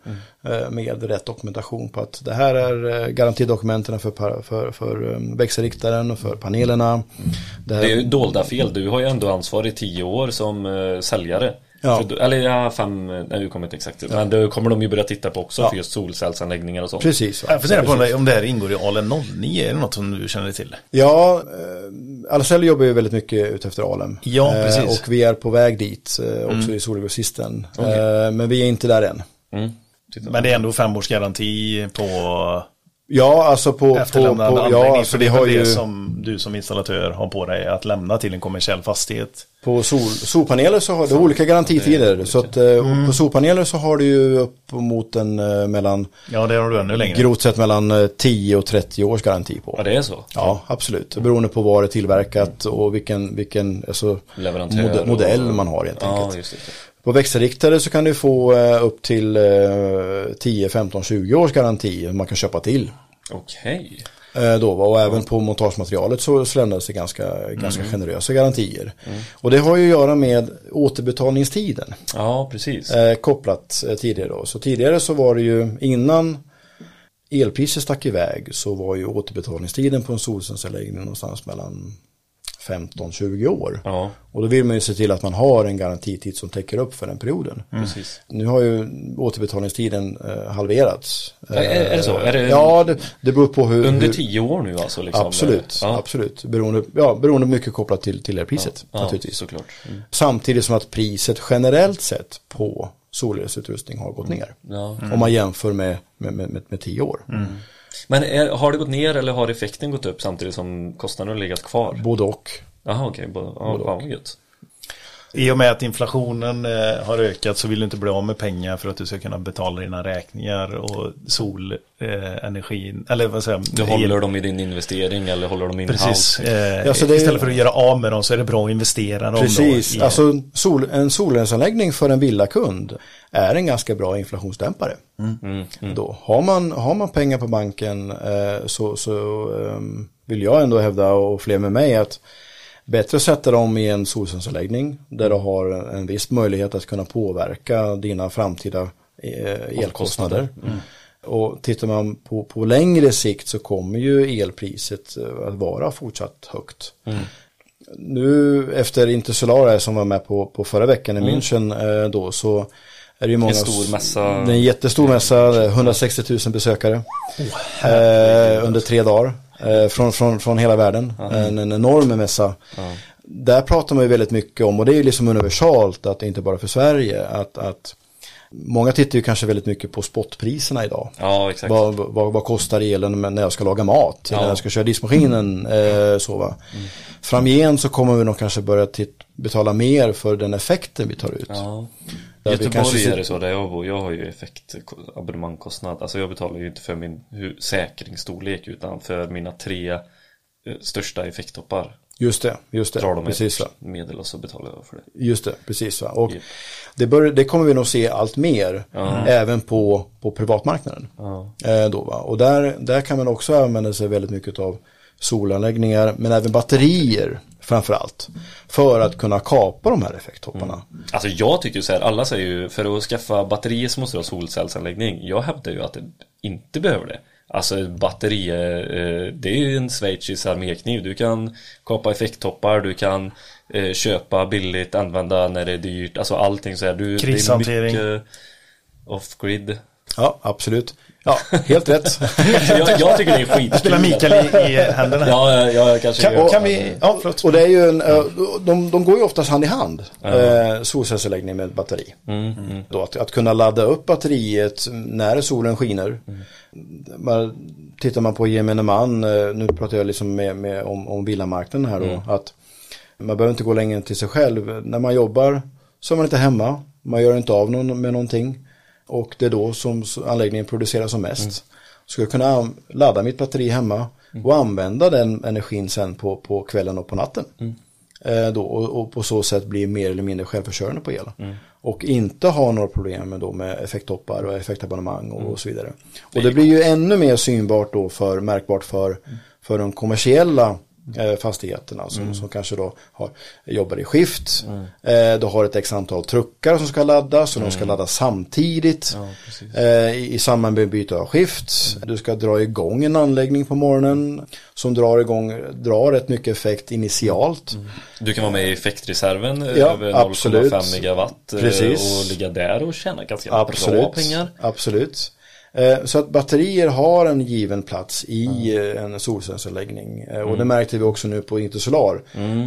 eh, med rätt dokumentation på att det här är eh, garantidokumenten för, för, för växelriktaren och för panelerna. Det här, Det är ju dolda fel. Du har ju ändå ansvar i tio år som säljare. Ja. För, eller ja, fem, nej du kommer inte exakt Men det kommer de ju börja titta på också Ja. för just solcellsanläggningar och sånt. Precis. va? Jag säga på om Precis. det, om det här ingår i ALEN 09, är det något som du känner till? Ja, eh, Ahlsell jobbar ju väldigt mycket utefter Alem. Ja, Eh, precis. Och vi är på väg dit eh, också i Solgrossisten. Eh, Men vi är inte där än. Mm. Men det är ändå femårsgaranti på Ja, alltså på... på, efterlämnad på anläggning. ja, så så det har det ju som du som installatör har på dig att lämna till en kommersiell fastighet. på sol, solpaneler så har det olika garantitider. Så att eh, på solpaneler så har du ju upp mot en eh, mellan, Ja, det har du ännu längre. grovt sett mellan eh, 10 och 30 års garanti på. Ja det är så. Ja, absolut. Beroende på var det är tillverkat och vilken, vilken alltså, Leverantör mode, och- modell man har helt Ja, enkelt. just det. På växelriktare så kan du få eh, upp till eh, 10, 15, 20 års garanti man kan köpa till. Okej. Eh, då, va? och även på montagematerialet så, lämnas det ganska, ganska generösa garantier. Och det har ju att göra med återbetalningstiden Ja, precis. eh, kopplat eh, tidigare. Då. Så tidigare så var det ju innan elpriset stack iväg så var ju återbetalningstiden på en solcellsanläggning någonstans mellan 15-20 år. Ja, Och då vill man ju se till att man har en garantitid som täcker upp för den perioden. precis. Nu har ju återbetalningstiden eh, halverats. Är- är det så? Är det- Ja, det, det beror på hur... Under hur, tio år nu alltså? Liksom. Absolut, Ja. absolut. Beroende, ja, beroende mycket kopplat till, till elpriset Ja, naturligtvis. såklart. Mm. Samtidigt som att priset generellt sett på solelsutrustning har gått ner. Ja. Om man jämför med, med, med, med, med tio år. Men är, har det gått ner eller har effekten gått upp samtidigt som kostnaden har legat kvar? Både och. Jaha okej, både, ja, Både och. gött. I och med att inflationen eh, har ökat så vill du inte bli av med pengar för att du ska kunna betala dina räkningar och solenergin, eller vad säger Du håller dem i din investering eller håller dem in-house? Precis. Eh, Ja, så det är- Istället för att göra av med dem så är det bra att investera dem. Precis, Då i, alltså sol, en solelsanläggning för en villakund är en ganska bra inflationsdämpare. Mm, Då, har, man, har man pengar på banken eh, så, så ehm, vill jag ändå hävda och fler med mig att bättre sätta dem i en solcellsanläggning där du har en viss möjlighet att kunna påverka dina framtida eh, elkostnader. Och tittar man på, på längre sikt så kommer ju elpriset eh, att vara fortsatt högt. Nu efter Intersolar som var med på, på förra veckan i München eh, då så är det ju många... En stor mässa. Det är en jättestor mässa, 160 000 besökare. eh, under tre dagar. Eh, från, från, från hela världen. En, en enorm mässa. Där pratar man ju väldigt mycket om, och det är ju liksom universalt, att det inte bara för Sverige, att, att många tittar ju kanske väldigt mycket på spotpriserna idag. Ja, exakt. Vad, vad, vad kostar elen när jag ska laga mat? Ja. När jag ska köra diskmaskinen? Eh, så va. Framgent så kommer vi nog kanske börja betala mer för den effekten vi tar ut. Ja. Göteborg kanske är det så där jag bor. Jag har ju effektabonnemangkostnad. Alltså jag betalar ju inte för min säkringsstorlek utan för mina tre eh, största effekttoppar. Just det, just det. Drar de precis va. medel och så betalar jag för det. Just det, precis va. Och Japp. det, bör, det kommer vi nog se allt mer. Ja. Även på, på privatmarknaden. Ja. Eh, då, va? Och där, där kan man också använda sig väldigt mycket av solanläggningar. Men även batterier framför allt. För att kunna kapa de här effekttopparna. Alltså jag tycker så här, alla säger ju för att skaffa batterier så måste du ha solcellsanläggning. Jag hävdar ju att det inte behöver det. Alltså ett batteri, eh, det är ju en schweizisk armékniv. Du kan kapa effekttoppar, du kan eh, köpa billigt, använda när det är dyrt. Alltså allting så här. Du, Krishantering. Off-grid. Ja, absolut. Ja, helt rätt. jag, jag tycker det är skitkul. Spelar Mikael i, i händerna. Ja, ja, jag kanske Kan, gör kan vi, ja förlåt. Och det är ju en, eh, de, de går ju oftast hand i hand. Eh, solcellsanläggning med batteri. Mm, Då att, att kunna ladda upp batteriet när solen skiner. Mm. Man, tittar man på gemene man, eh, nu pratar jag liksom med, med, om, om villamarknaden här då. Mm. Att man behöver inte gå längre till sig själv. När man jobbar så är man inte hemma. Man gör inte av någon, med någonting. Och det är då som anläggningen producerar som mest. Mm. Ska jag kunna ladda mitt batteri hemma och använda den energin sen på, på kvällen och på natten. Mm. Eh, då, och, och på så sätt bli mer eller mindre självförsörjande på el. Och inte ha några problem med, då med effekttoppar och effektabonnemang och, och så vidare. Och det blir ju ännu mer synbart då för, märkbart för, för de kommersiella eh, fastigheterna som, som kanske då har, jobbar i skift. Eh, du har ett x antal truckar som ska laddas och de ska laddas samtidigt eh, i, i samband med byte av skift. Du ska dra igång en anläggning på morgonen som drar igång, drar rätt mycket effekt initialt. Du kan vara med i effektreserven eh, Ja, över absolut. 0,5 megawatt eh, Precis. och ligga där och tjäna ganska Absolut. bra pengar. Absolut. Eh, Så att batterier har en given plats i eh, en solcellsanläggning. Eh, Och det märkte vi också nu på Intersolar.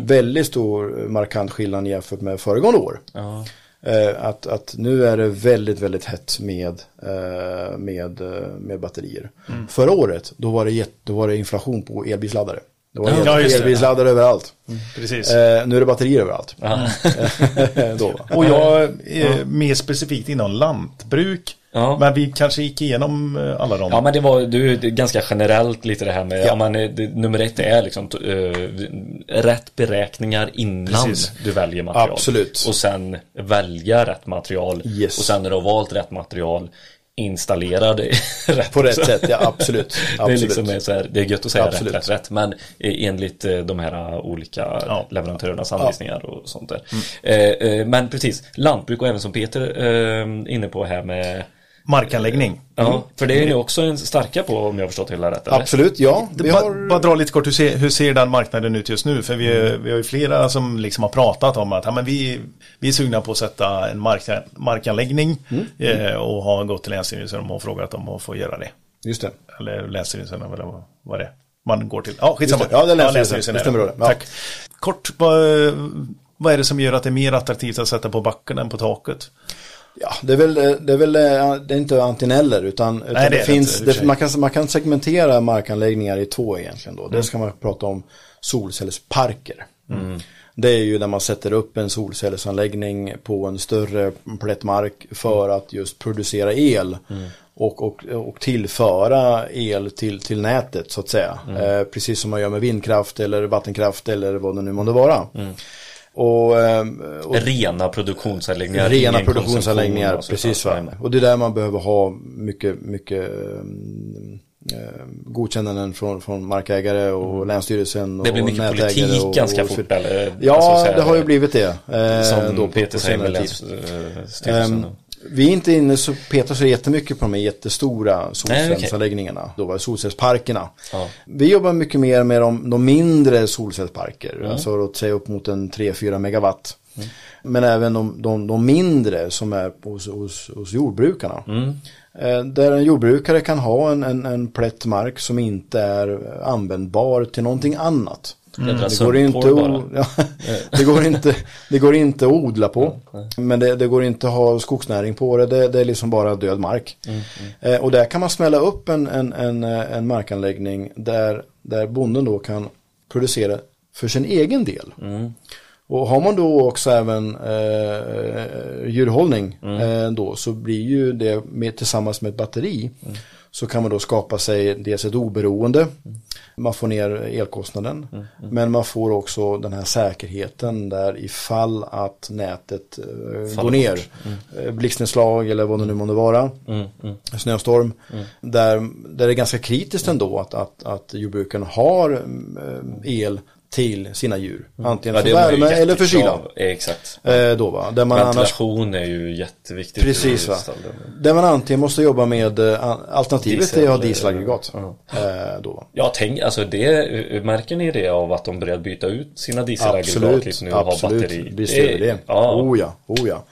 Väldigt stor eh, markant skillnad jämfört med föregående år. Ja. Eh, Att, att nu är det väldigt, väldigt hett med, eh, med, eh, med batterier. Förra året, då var, det då var det inflation på elbilsladdare. Det var Ja, elbilsladdare överallt. Precis. Eh, nu är det batterier överallt. då? Och jag är mer specifikt inom lantbruk. Ja. Men vi kanske gick igenom eh, alla dem. Ja men det var du, är ganska generellt lite det här med, ja. man, är- det, nummer ett är liksom eh, rätt beräkningar innan Precis. du väljer material. Absolut. Och sen välja rätt material. Yes. Och sen när du har valt rätt material, installera det rätt. På rätt sätt, ja absolut. Det är, absolut. liksom är så här, det är gött att säga Absolut. rätt, rätt, rätt. Men eh, enligt eh, de här eh, olika Ja. leverantörernas anvisningar och sånt där. Eh, men precis, lantbruk och även som Peter eh, inne på här med Markanläggning. Ja, för det är ni också en starka på om jag har förstått hela rätt. eller? Absolut, ja. Vi har... bara dra lite kort, hur ser, hur ser den marknaden ut just nu? För vi, vi har ju flera som liksom har pratat om att ja, men vi, vi är sugna på att sätta en mark, markanläggning eh, och har gått till Länsstyrelsen och frågat om att få göra det. Just det. Eller Länsstyrelsen eller vad, vad det är. Man går till. Ja, skitsamma. Det. Ja, det är Länsstyrelsen. Det stämmer då. Ja. Tack. Kort, vad, vad är det som gör att det är mer attraktivt att sätta på backen än på taket? Ja, det är väl, det är väl eh, det är inte antingen eller utan, utan är det, det finns, det, man, kan, man kan segmentera markanläggningar i två egentligen då. Dels kan man prata om solcellsparker. Det är ju där man sätter upp en solcellsanläggning på en större plätt mark för att just producera el. Och, och, och tillföra el till, till nätet så att säga. Eh, precis som man gör med vindkraft eller vattenkraft eller vad det nu månde vara. Och, ehm, och Rena produktionsanläggningar. Rena produktionsanläggningar, alltså, precis va. Och det är där man behöver ha mycket, mycket um, eh, godkännanden från, från markägare och länsstyrelsen. Det blir och mycket nätägare politik och, ganska och, fort eller? Ja, alltså, här, det har ju blivit det. Eh, Som då Peter säger med. Länsstyrelsen. Ehm, vi är inte inne så petar så jättemycket på de här jättestora solcellsanläggningarna. Då var det solcellsparkerna. Ja. Vi jobbar mycket mer med de, de mindre solcellsparker. Mm. Alltså låt säga upp mot en 3-4 megawatt. Men även de, de, de mindre som är hos, hos, hos jordbrukarna. Mm. Eh, Där en jordbrukare kan ha en, en, en plätt mark som inte är användbar till någonting annat. Jädra Det går, inte ja, det, går inte, det går inte att odla på. Men det, det går inte att ha skogsnäring på det. Det, det är liksom bara död mark. Eh, och där kan man smälla upp en, en, en, eh, en markanläggning där, där bonden då kan producera för sin egen del. Och har man då också även eh, djurhållning eh, då så blir ju det med, tillsammans med ett batteri så kan man då skapa sig dels ett oberoende, man får ner elkostnaden, men man får också den här säkerheten där ifall att nätet eh, går ner, mm. blixtnedslag eller vad det nu måste vara, snöstorm, där, där det är ganska kritiskt ändå att, att, att jordbrukarna har eh, el till sina djur. Antingen Ja, för värme eller för kyla. jättekrav. Exakt. Eh, då va? Där man, annars, Ventilation är ju jätteviktigt. Precis, va? där man antingen måste jobba med eh, alternativet Diesel, är att ha dieselaggregat. Ja. Eh, då va? Ja, tänk, alltså det, märker ni det av att de börjar byta ut sina dieselaggregat lite nu och ha absolut. batteri? Visst gör det det. Ja, Oh ja, oh ja.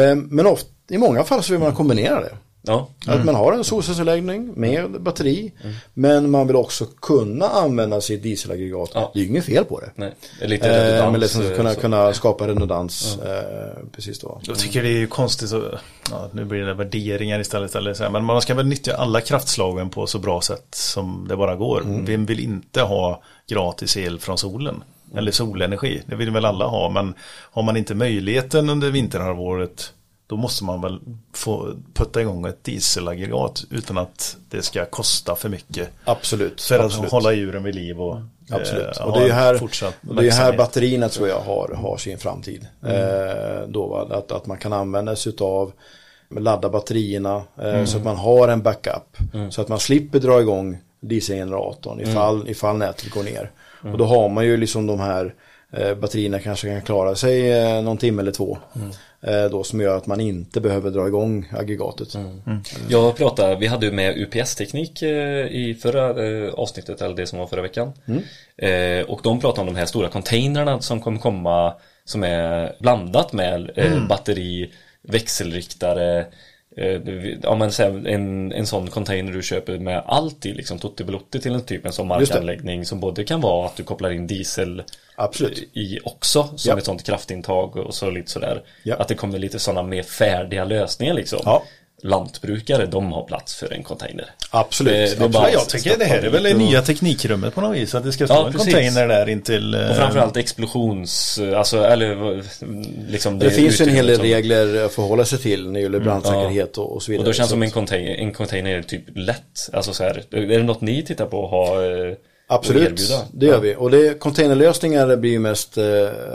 Eh, men ofta, i många fall så vill man kombinera det. Ja. Att man har en solcellsanläggning med batteri. Men man vill också kunna använda sitt dieselaggregat. Ja. Det är ju inget fel på det. Nej, det är lite Eh, redundans. men liksom kunna, kunna skapa redundans. Eh, precis då. Jag tycker det är ju konstigt så, ja, nu blir det värderingar istället. Eller så men man ska väl nyttja alla kraftslagen på så bra sätt som det bara går. Vem vill inte ha gratis el från solen? Eller solenergi, det vill väl alla ha. Men har man inte möjligheten under vinterhalvåret då måste man väl få putta igång ett dieselaggregat utan att det ska kosta för mycket. Absolut. För att absolut. hålla djuren vid liv och Absolut. eh, och det är här, det är här batterierna tror jag har, har sin framtid. Eh, då, va? Att, att man kan använda sig av ladda batterierna eh, så att man har en backup. Så att man slipper dra igång dieselgeneratorn ifall, ifall nätet går ner. Och då har man ju liksom de här eh, batterierna kanske kan klara sig eh, någon timme eller två. Eh, då som gör att man inte behöver dra igång aggregatet. Jag pratade, vi hade ju med UPS-teknik eh, i förra eh, avsnittet, eller det som var förra veckan. Eh, och de pratade om de här stora containrarna som kommer komma som är blandat med batteri, växelriktare, ja, men en, en sån container du köper med allt i, liksom tutti belutti till en typ en sån markanläggning som både kan vara att du kopplar in diesel Absolut. i också som Ja. ett sånt kraftintag och så lite sådär. Ja. Att det kommer lite sådana mer färdiga lösningar liksom. Ja. Lantbrukare, de har plats för en container. Absolut. Det- det är absolut. Ja, jag tycker det här är väl det nya teknikrummet på något vis. Att det ska stå Ja, en precis. container där intill... eh, Och framförallt explosions, alltså eller liksom Det, finns en hel del regler att förhålla sig till när det gäller brandsäkerhet och, och så vidare. Och då känns Så som en container, en container är typ lätt. Alltså så här, är det något ni tittar på att ha? Absolut, det gör vi. Och det, containerlösningar blir ju mest eh,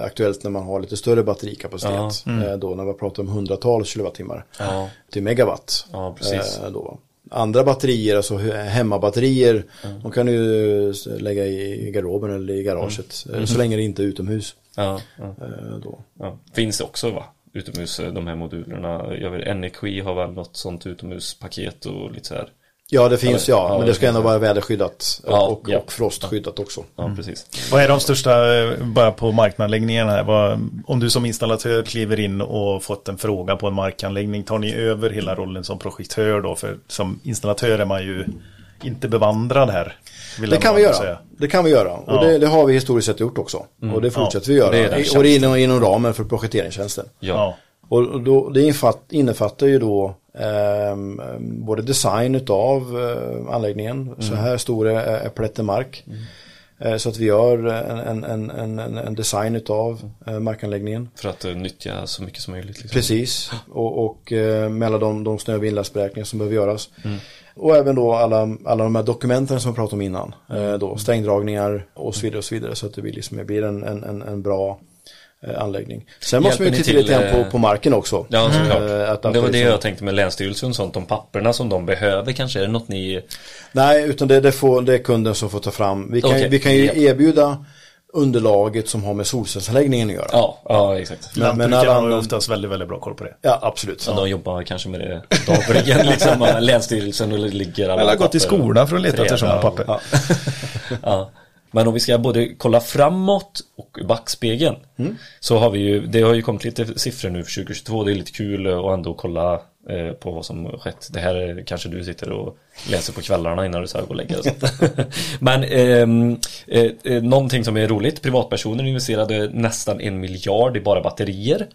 aktuellt när man har lite större batterikapacitet. Eh, då när vi pratar om hundratals kilowattimmar Ja. till megawatt. Ja, precis. Eh, då. Andra batterier, alltså he- hemmabatterier, de kan du lägga i garderoben eller i garaget. eh, Så länge det inte är utomhus. Ja, ja, Eh, då. ja. Finns det också va? Utomhus, de här modulerna. Jag vet, Energi har väl något sånt utomhuspaket och lite så här. Ja, det finns Ja, ja, ja, men det det ska ändå vara väderskyddat Ja, och, ja. och frostskyddat också. Ja, precis. Vad är de största, eh, bara på markanläggningarna här? Vad, om du som installatör kliver in och fått en fråga på en markanläggning, tar ni över hela rollen som projektör då? För som installatör är man ju inte bevandrad här. vill Det kan vi göra. säga. Det kan vi göra. Och det, det har vi historiskt sett gjort också. Och det fortsätter vi göra. det är I- och det är inom, inom ramen för projekteringstjänsten. Ja. Ja. Och då, det innefattar ju då ehm, både design utav eh, anläggningen. Så här stor är, är plätten mark. Eh, så att vi gör en, en, en, en, design utav eh, markanläggningen. För att nyttja så mycket som möjligt. Liksom. Precis, och, och med alla de, de snö och vindlastberäkningar som behöver göras. Och även då alla, alla de här dokumenten som vi pratade om innan. Då, stängdragningar och så vidare och så vidare. Så att det blir, liksom, det blir en, en, en, bra anläggning. Sen måste Hjälper vi ni titta lite till, grann eh, på, på marken också. Ja, såklart. Eh, att- att det var det liksom- jag tänkte med Länsstyrelsen och sånt. De papperna som de behöver kanske. Är det något ni... Nej, utan det, det, får, det är kunden som får ta fram. Vi kan, Okej. vi kan ju Ja. erbjuda underlaget som har med solcellsanläggningen att göra. Ja, ja exakt. Men, men alla har ju oftast väldigt, väldigt bra koll på det. ja, absolut. Ja, de jobbar kanske med det dagligen liksom. Länsstyrelsen och ligger alla Eller har gått i skolan för att leta efter sådana papper. Ja. Men om vi ska både kolla framåt och backspegeln Så har vi ju, det har ju kommit lite siffror nu för 2022 Det är lite kul att ändå kolla eh, på vad som skett. Det här är, kanske du sitter och läser på kvällarna innan du ska gå och lägga dig. Men ehm, eh, eh, någonting som är roligt Privatpersoner investerade nästan en miljard i bara batterier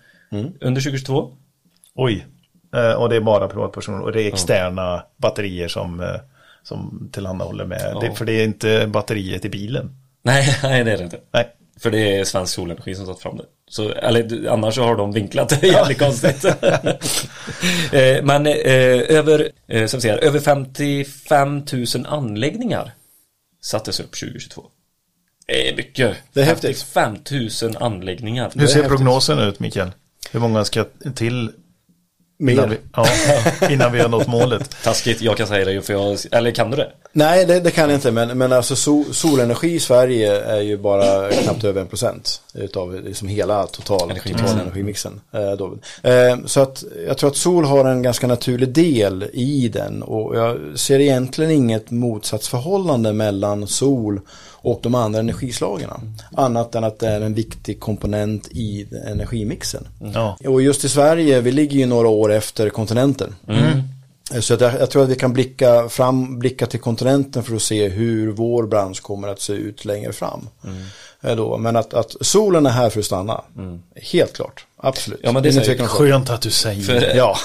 Under 2022 Oj. Eh, och det är bara privatpersoner och det är externa batterier som, eh, som tillhandahåller med. Det, för det är inte batteriet i bilen. Nej, nej det är det inte Nej. För det är Svensk Solenergi som tagit fram det. Så, eller annars så har de vinklat det jävligt konstigt. Eh, Men eh, över, eh, som säger, över 55 000 anläggningar sattes upp 2022. Det är mycket. Det är häftigt. 55 000 anläggningar. Hur ser häftigt. prognosen ut Mikael? Hur många ska till innan vi, Mer. ja, innan vi har nått målet? Taskigt, jag kan säga det för jag, eller kan du det? Nej, det, det kan jag inte. Men, men alltså sol, solenergi i Sverige är ju bara knappt över en procent utav liksom hela total, Energimixen. total energimixen. Eh, då. Eh, så att jag tror att sol har en ganska naturlig del i den och jag ser egentligen inget motsatsförhållande mellan sol och de andra energislagen. Annat än att det är en viktig komponent i energimixen. Ja. Och just i Sverige, vi ligger ju några år efter kontinenten. Så att jag, jag tror att vi kan blicka, fram, blicka till kontinenten för att se hur vår bransch kommer att se ut längre fram. Eh, Då. Men att, att solen är här för att stanna. Helt klart, absolut. Ja, men det är om Skönt att du säger För- det. Ja,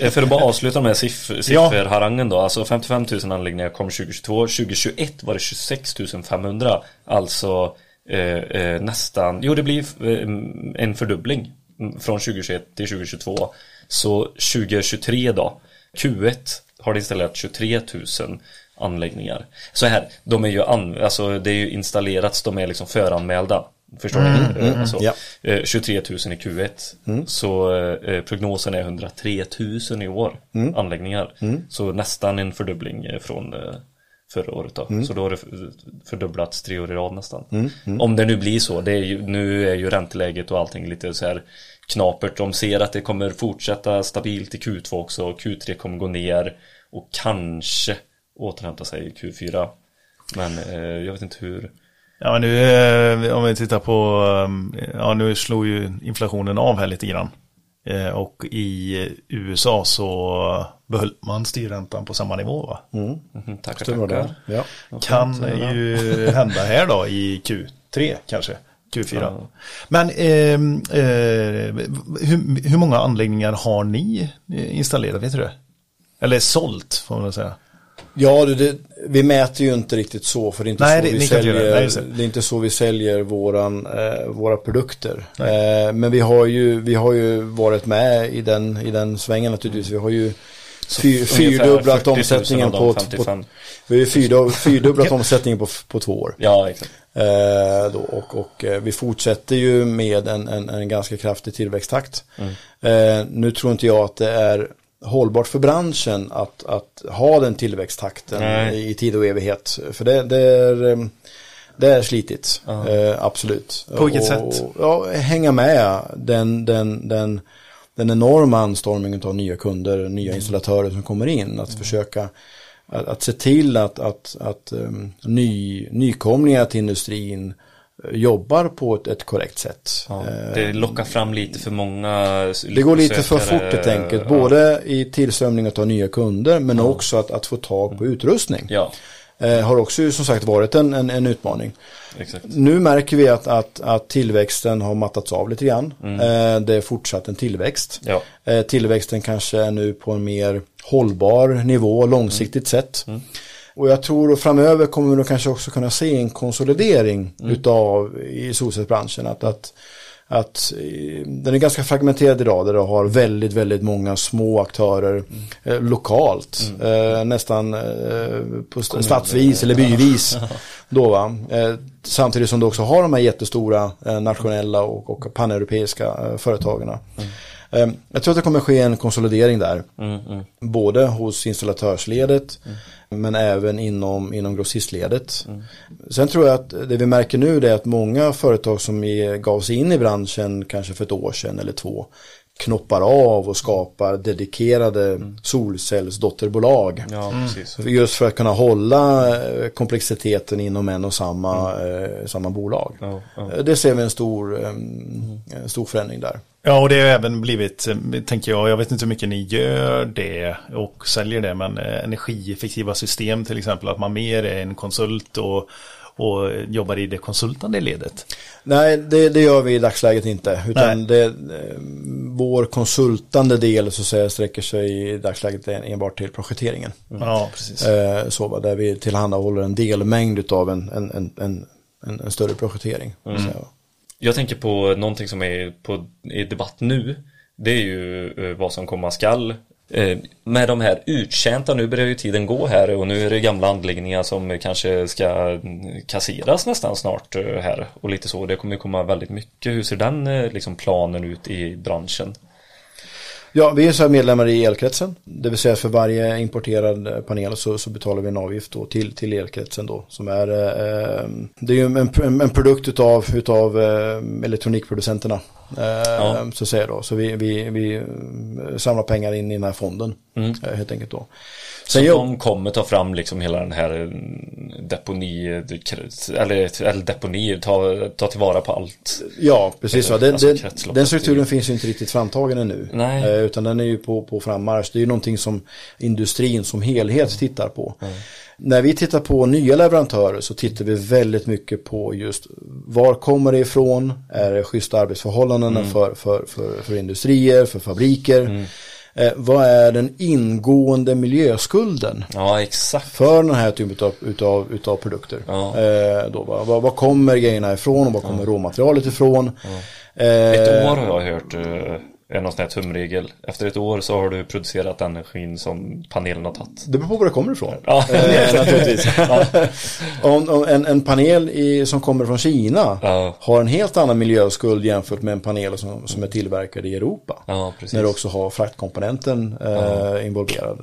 För att bara avsluta med siffror, sifferharangen då. Alltså 55 000 anläggningar kom 2022. 2021 var det 26 500. Alltså eh, eh, nästan, jo det blir eh, en fördubbling mm, från 2021 till 2022. Så 2023 då, Q1 har det installerat 23 000 anläggningar. Så här, de är ju, an, alltså det är ju installerats, de är liksom föranmälda. Förstår ni? Eh, alltså, ja. eh, 23 000 i Q1. Så eh, prognosen är 103 000 i år anläggningar. Så nästan en fördubbling eh, från, eh, förra året då. Mm. Så då har det fördubblats tre år i rad nästan. Om det nu blir så. Det är ju, nu är ju ränteläget och allting lite så här knapert. De ser att det kommer fortsätta stabilt i Q2 också. Q3 kommer gå ner och kanske återhämta sig i Q4. Men eh, jag vet inte hur. Ja, men nu eh, om vi tittar på, eh, ja nu slår ju inflationen av här lite grann. Eh, Och i USA så behöll man styrräntan på samma nivå va? Tackar, Det var tackar. det. Ja. Kan ju hända här då i Q3 kanske. Q4. Men ehm, eh, hur, hur många anläggningar har ni eh, installerat, vet du det? Eller sålt får man väl säga. Ja, det, vi mäter ju inte riktigt så för det är inte, Nej, så, det- vi säljer, Nej, det. det är inte så vi säljer våran, eh, våra produkter. Eh, men vi har, ju, vi har ju varit med i den, i den svängen naturligtvis. Vi har ju fyrdubblat 40 000 omsättningen på, på, 55. vi har fyrdubblat omsättningen på, på två år. Ja, exakt. Eh, då, och och eh, vi fortsätter ju med en, en, en ganska kraftig tillväxttakt. Eh, nu tror inte jag att det är hållbart för branschen att, att ha den tillväxttakten Nej. i, tid och evighet. För det, det är eh, det är slitigt, eh, absolut. På vilket och, sätt? Ja, hänga med den, den, den, den enorma anstormningen av nya kunder, nya installatörer som kommer in. Att försöka att, att se till att, att, att um, ny, nykomlingar till industrin jobbar på ett, ett korrekt sätt. Ja, Eh, det lockar fram lite för många det går lite för fort helt enkelt, Ja. både i tillströmning av nya kunder men också att, att få tag på utrustning. Ja, Eh, har också som sagt varit en, en, en utmaning. exakt. Nu märker vi att, att, att tillväxten har mattats av lite grann. Eh, det är fortsatt en tillväxt. Ja. Eh, tillväxten kanske är nu på en mer hållbar nivå långsiktigt sett. Och jag tror att framöver kommer vi då kanske också kunna se en konsolidering utav i solcellsbranschen. Att, att, att eh, den är ganska fragmenterad idag där du har väldigt, väldigt många små aktörer eh, lokalt. Eh, nästan eh, på st- stadsvis eller byvis. Då, va? Eh, samtidigt som du också har de här jättestora eh, nationella och, och paneuropeiska eh, företagen. Eh, jag tror att det kommer ske en konsolidering där. Både hos installatörsledet men även inom, inom grossistledet. Sen tror jag att det vi märker nu är att många företag som gav sig in i branschen kanske för ett år sedan eller två knoppar av och skapar dedikerade solcellsdotterbolag. Ja, precis. Just för att kunna hålla eh, komplexiteten inom en och samma, eh, samma bolag. Ja, ja. Det ser vi en stor, eh, en stor förändring där. Ja, och det har även blivit, eh, tänker jag, jag vet inte hur mycket ni gör det och säljer det, men eh, energieffektiva system till exempel, att man mer är en konsult och, och jobbar i det konsultande ledet. Nej, det, det gör vi i dagsläget inte. Utan det, eh, vår konsultande del så att säga sträcker sig i dagsläget enbart till projekteringen. Ja, precis. Så, där vi tillhandahåller en delmängd av en, en, en, en, en, större projektering. Så, va. Jag tänker på någonting som är på, i debatt nu. Det är ju eh, vad som komma skall. Eh, med de här uttjänta, nu börjar ju tiden gå här och nu är det gamla anläggningar som kanske ska mm, kasseras nästan snart eh, här och lite så. Det kommer ju komma väldigt mycket. Hur ser den liksom planen ut i branschen? Ja, vi är så här medlemmar i elkretsen. Det vill säga för varje importerad eh, panel så, så betalar vi en avgift då till, till elkretsen då. Som är, eh, det är ju en, en, en produkt utav, utav eh, elektronikproducenterna. Eh, Ja. Så att säga då. Så vi, vi, vi eh, samlar pengar in i den här fonden. Eh, helt enkelt då. Så jobb- de kommer ta fram liksom hela den här mm, deponi, eller, eller deponi, ta, ta tillvara på allt. Ja, precis. Den, Alltså den, kretsloppet den strukturen finns ju inte riktigt framtagen ännu. Nej. Eh, utan den är ju på, på frammarsch. Det är ju någonting som industrin som helhet tittar på. När vi tittar på nya leverantörer så tittar vi väldigt mycket på just var kommer det ifrån? Är det schyssta arbetsförhållanden Mm. för, för, för, för industrier, för fabriker? Eh, vad är den ingående miljöskulden? Ja, exakt. för den här typen utav, utav, utav produkter. Ja. Eh, då, va? Var, var kommer grejerna ifrån och var kommer råmaterialet ifrån? Eh, Ett år har jag hört eh, är någon sån här tumregel. Efter ett år så har du producerat energin som panelen har tagit. Det beror på var det kommer ifrån. Ja, Eh, naturligtvis. om, om en, en panel i, som kommer från Kina Ja. har en helt annan miljöskuld jämfört med en panel som, som är tillverkad i Europa. ja precis. När du också har fraktkomponenten eh, involverad.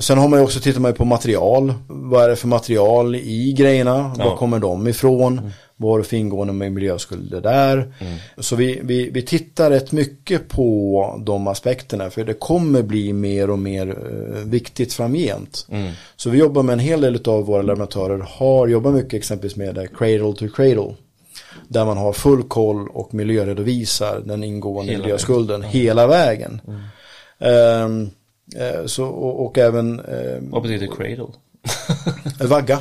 Sen har man ju också tittat på material. Vad är det för material i grejerna? Ja. Var kommer de ifrån? Vad har du för ingående med miljöskulder där? Så vi, vi, vi tittar rätt mycket på de aspekterna för det kommer bli mer och mer eh, viktigt framgent. Så vi jobbar med en hel del av våra leverantörer har jobbat mycket exempelvis med eh, cradle to cradle. Där man har full koll och miljöredovisar den ingående Hela miljöskulden hela vägen. Ehm, eh, så, och, och även Vad betyder cradle? vagga.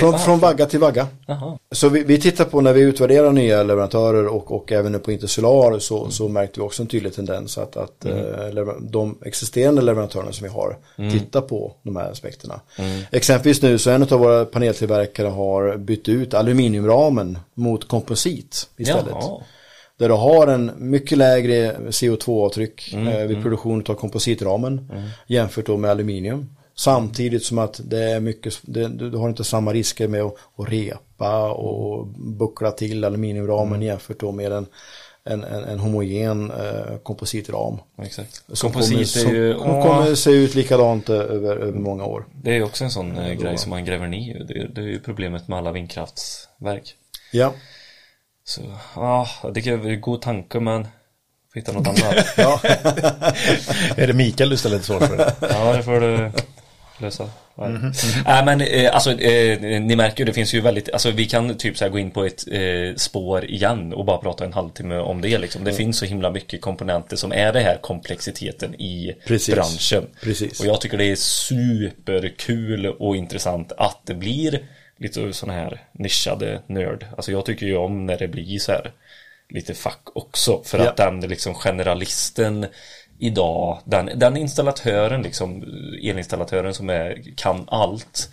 Från, från vagga till vagga. Jaha. Så vi, vi tittar på när vi utvärderar nya leverantörer och, och även nu på Intersolar så, så märkte vi också en tydlig tendens att, att eh, lever- de existerande leverantörerna som vi har tittar på de här aspekterna. Exempelvis nu så en av våra paneltillverkare har bytt ut aluminiumramen mot komposit istället. Jaha. Där du har en mycket lägre CO2-avtryck eh, vid produktion av kompositramen jämfört då med aluminium. Samtidigt som att det är mycket, det, du, du har inte samma risker med att, att repa och buckla till aluminiumramen jämfört då med en, en, en, en homogen eh, kompositram. Exakt. Som Komposit kommer, är ju... som, som kommer se ut likadant eh, över, över många år. Det är också en sån eh, grej som man gräver ner. Det, är- det är ju problemet med alla vindkraftsverk. Ja, Så, ja, det är en god tanke men hitta något annat. ja. Är det Mikael du ställer till svars för? Det? ja, det får du lösa. Nej men eh, alltså eh, ni märker ju det finns ju väldigt, alltså vi kan typ så här gå in på ett eh, spår igen och bara prata en halvtimme om det liksom. Det finns så himla mycket komponenter som är det här komplexiteten i Precis. branschen. Precis. Och jag tycker det är superkul och intressant att det blir lite sådana här nischade nörd. Alltså jag tycker ju om när det blir så här lite fack också. För att den liksom generalisten idag, den, den installatören liksom, elinstallatören som är, kan allt.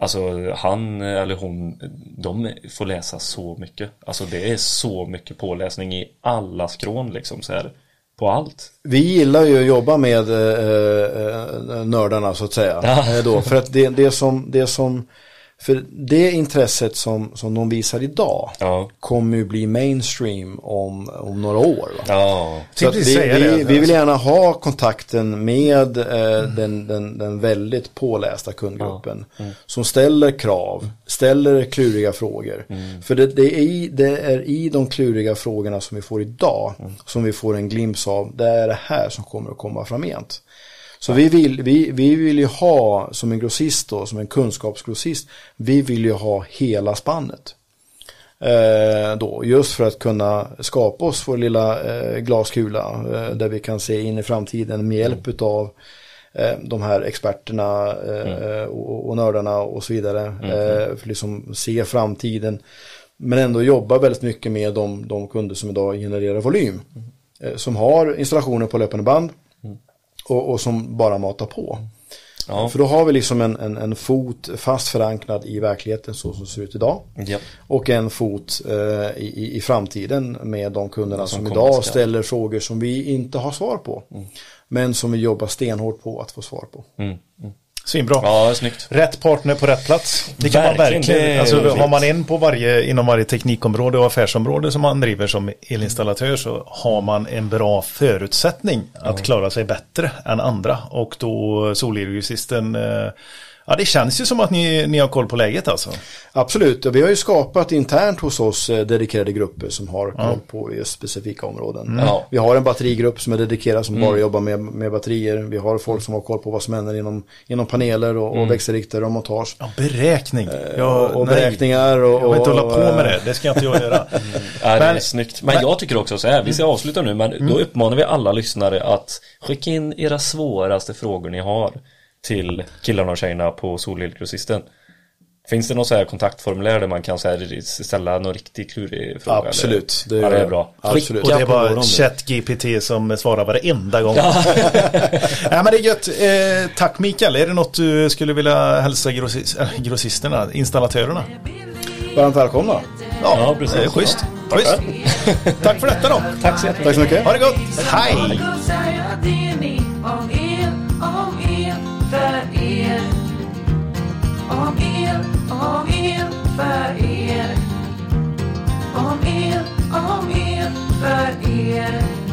Alltså han eller hon, de får läsa så mycket. Alltså det är så mycket påläsning i alla skrån liksom så här. På allt. Vi gillar ju att jobba med eh, eh, nördarna så att säga. Ja. Eh, då, för att det, det, som, det som, för det intresset som, som de visar idag Ja. kommer ju bli mainstream om, om några år. Va? Ja. Så vi, vi, alltså. vi vill gärna ha kontakten med eh, den, den, den väldigt pålästa kundgruppen. Som ställer krav, ställer kluriga frågor. För det, det, är i, det är i de kluriga frågorna som vi får idag som vi får en glimt av. Det är det här som kommer att komma framgent. Så vi, vill, vi, vi vill ju ha, som en grossist då, som en kunskapsgrossist, vi vill ju ha hela spannet. Eh, då, just för att kunna skapa oss vår lilla eh, glaskula eh, där vi kan se in i framtiden med hjälp av eh, de här experterna eh, och, och nördarna och så vidare. Eh, för liksom se framtiden. Men ändå jobba väldigt mycket med de, de kunder som idag genererar volym. Eh, som har installationer på löpande band och, och som bara matar på. Ja. För då har vi liksom en, en, en fot fast förankrad i verkligheten så som det ser ut idag. Ja. Och en fot eh, i, i- framtiden med de kunderna Som som, idag ställer frågor som vi inte har svar på. Men som vi jobbar stenhårt på att få svar på. Svinbra. Ja, snyggt. Rätt partner på rätt plats. Det kan man Verkligen, verkligen. det är alltså, har man en på varje, inom varje teknikområde och affärsområde som man driver som elinstallatör så har man en bra förutsättning att klara sig bättre än andra. Och då Solelgrossisten, eh, ja det känns ju som att ni, ni har koll på läget alltså. Absolut, och vi har ju skapat internt hos oss eh, dedikerade grupper som har koll på just specifika områden. Ja. Vi har en batterigrupp som är dedikerad som bara jobbar med, med batterier. Vi har folk som har koll på vad som händer inom, inom paneler och, och växelriktare och montage. Ja, beräkning. och, och nej. beräkningar och... Jag vill inte hålla på med eh, det, det ska jag inte jag göra. Ja, det är Men- snyggt. Men jag tycker också så här, vi ska avsluta nu, men då uppmanar vi alla lyssnare att skicka in era svåraste frågor ni har till killarna och tjejerna på Solelgrossisten. Finns det något så här kontaktformulär där man kan så här ställa någon riktigt klurig fråga? Absolut, Eller? det ja, det är bra. Absolut. Och det är bara. ChatGPT som svarar varenda gång. Ja. men det är gött. Eh, tack Mikael. Är det något du skulle vilja hälsa grossis äh, grossisterna, installatörerna? Varmt välkomna. Ja, precis. Eh, schysst. schysst. tack för detta då. Tack så jättemycket. Tack så mycket. Ha det gott. Hej! De er. Om er, om er, för er. Om er, om er, för er.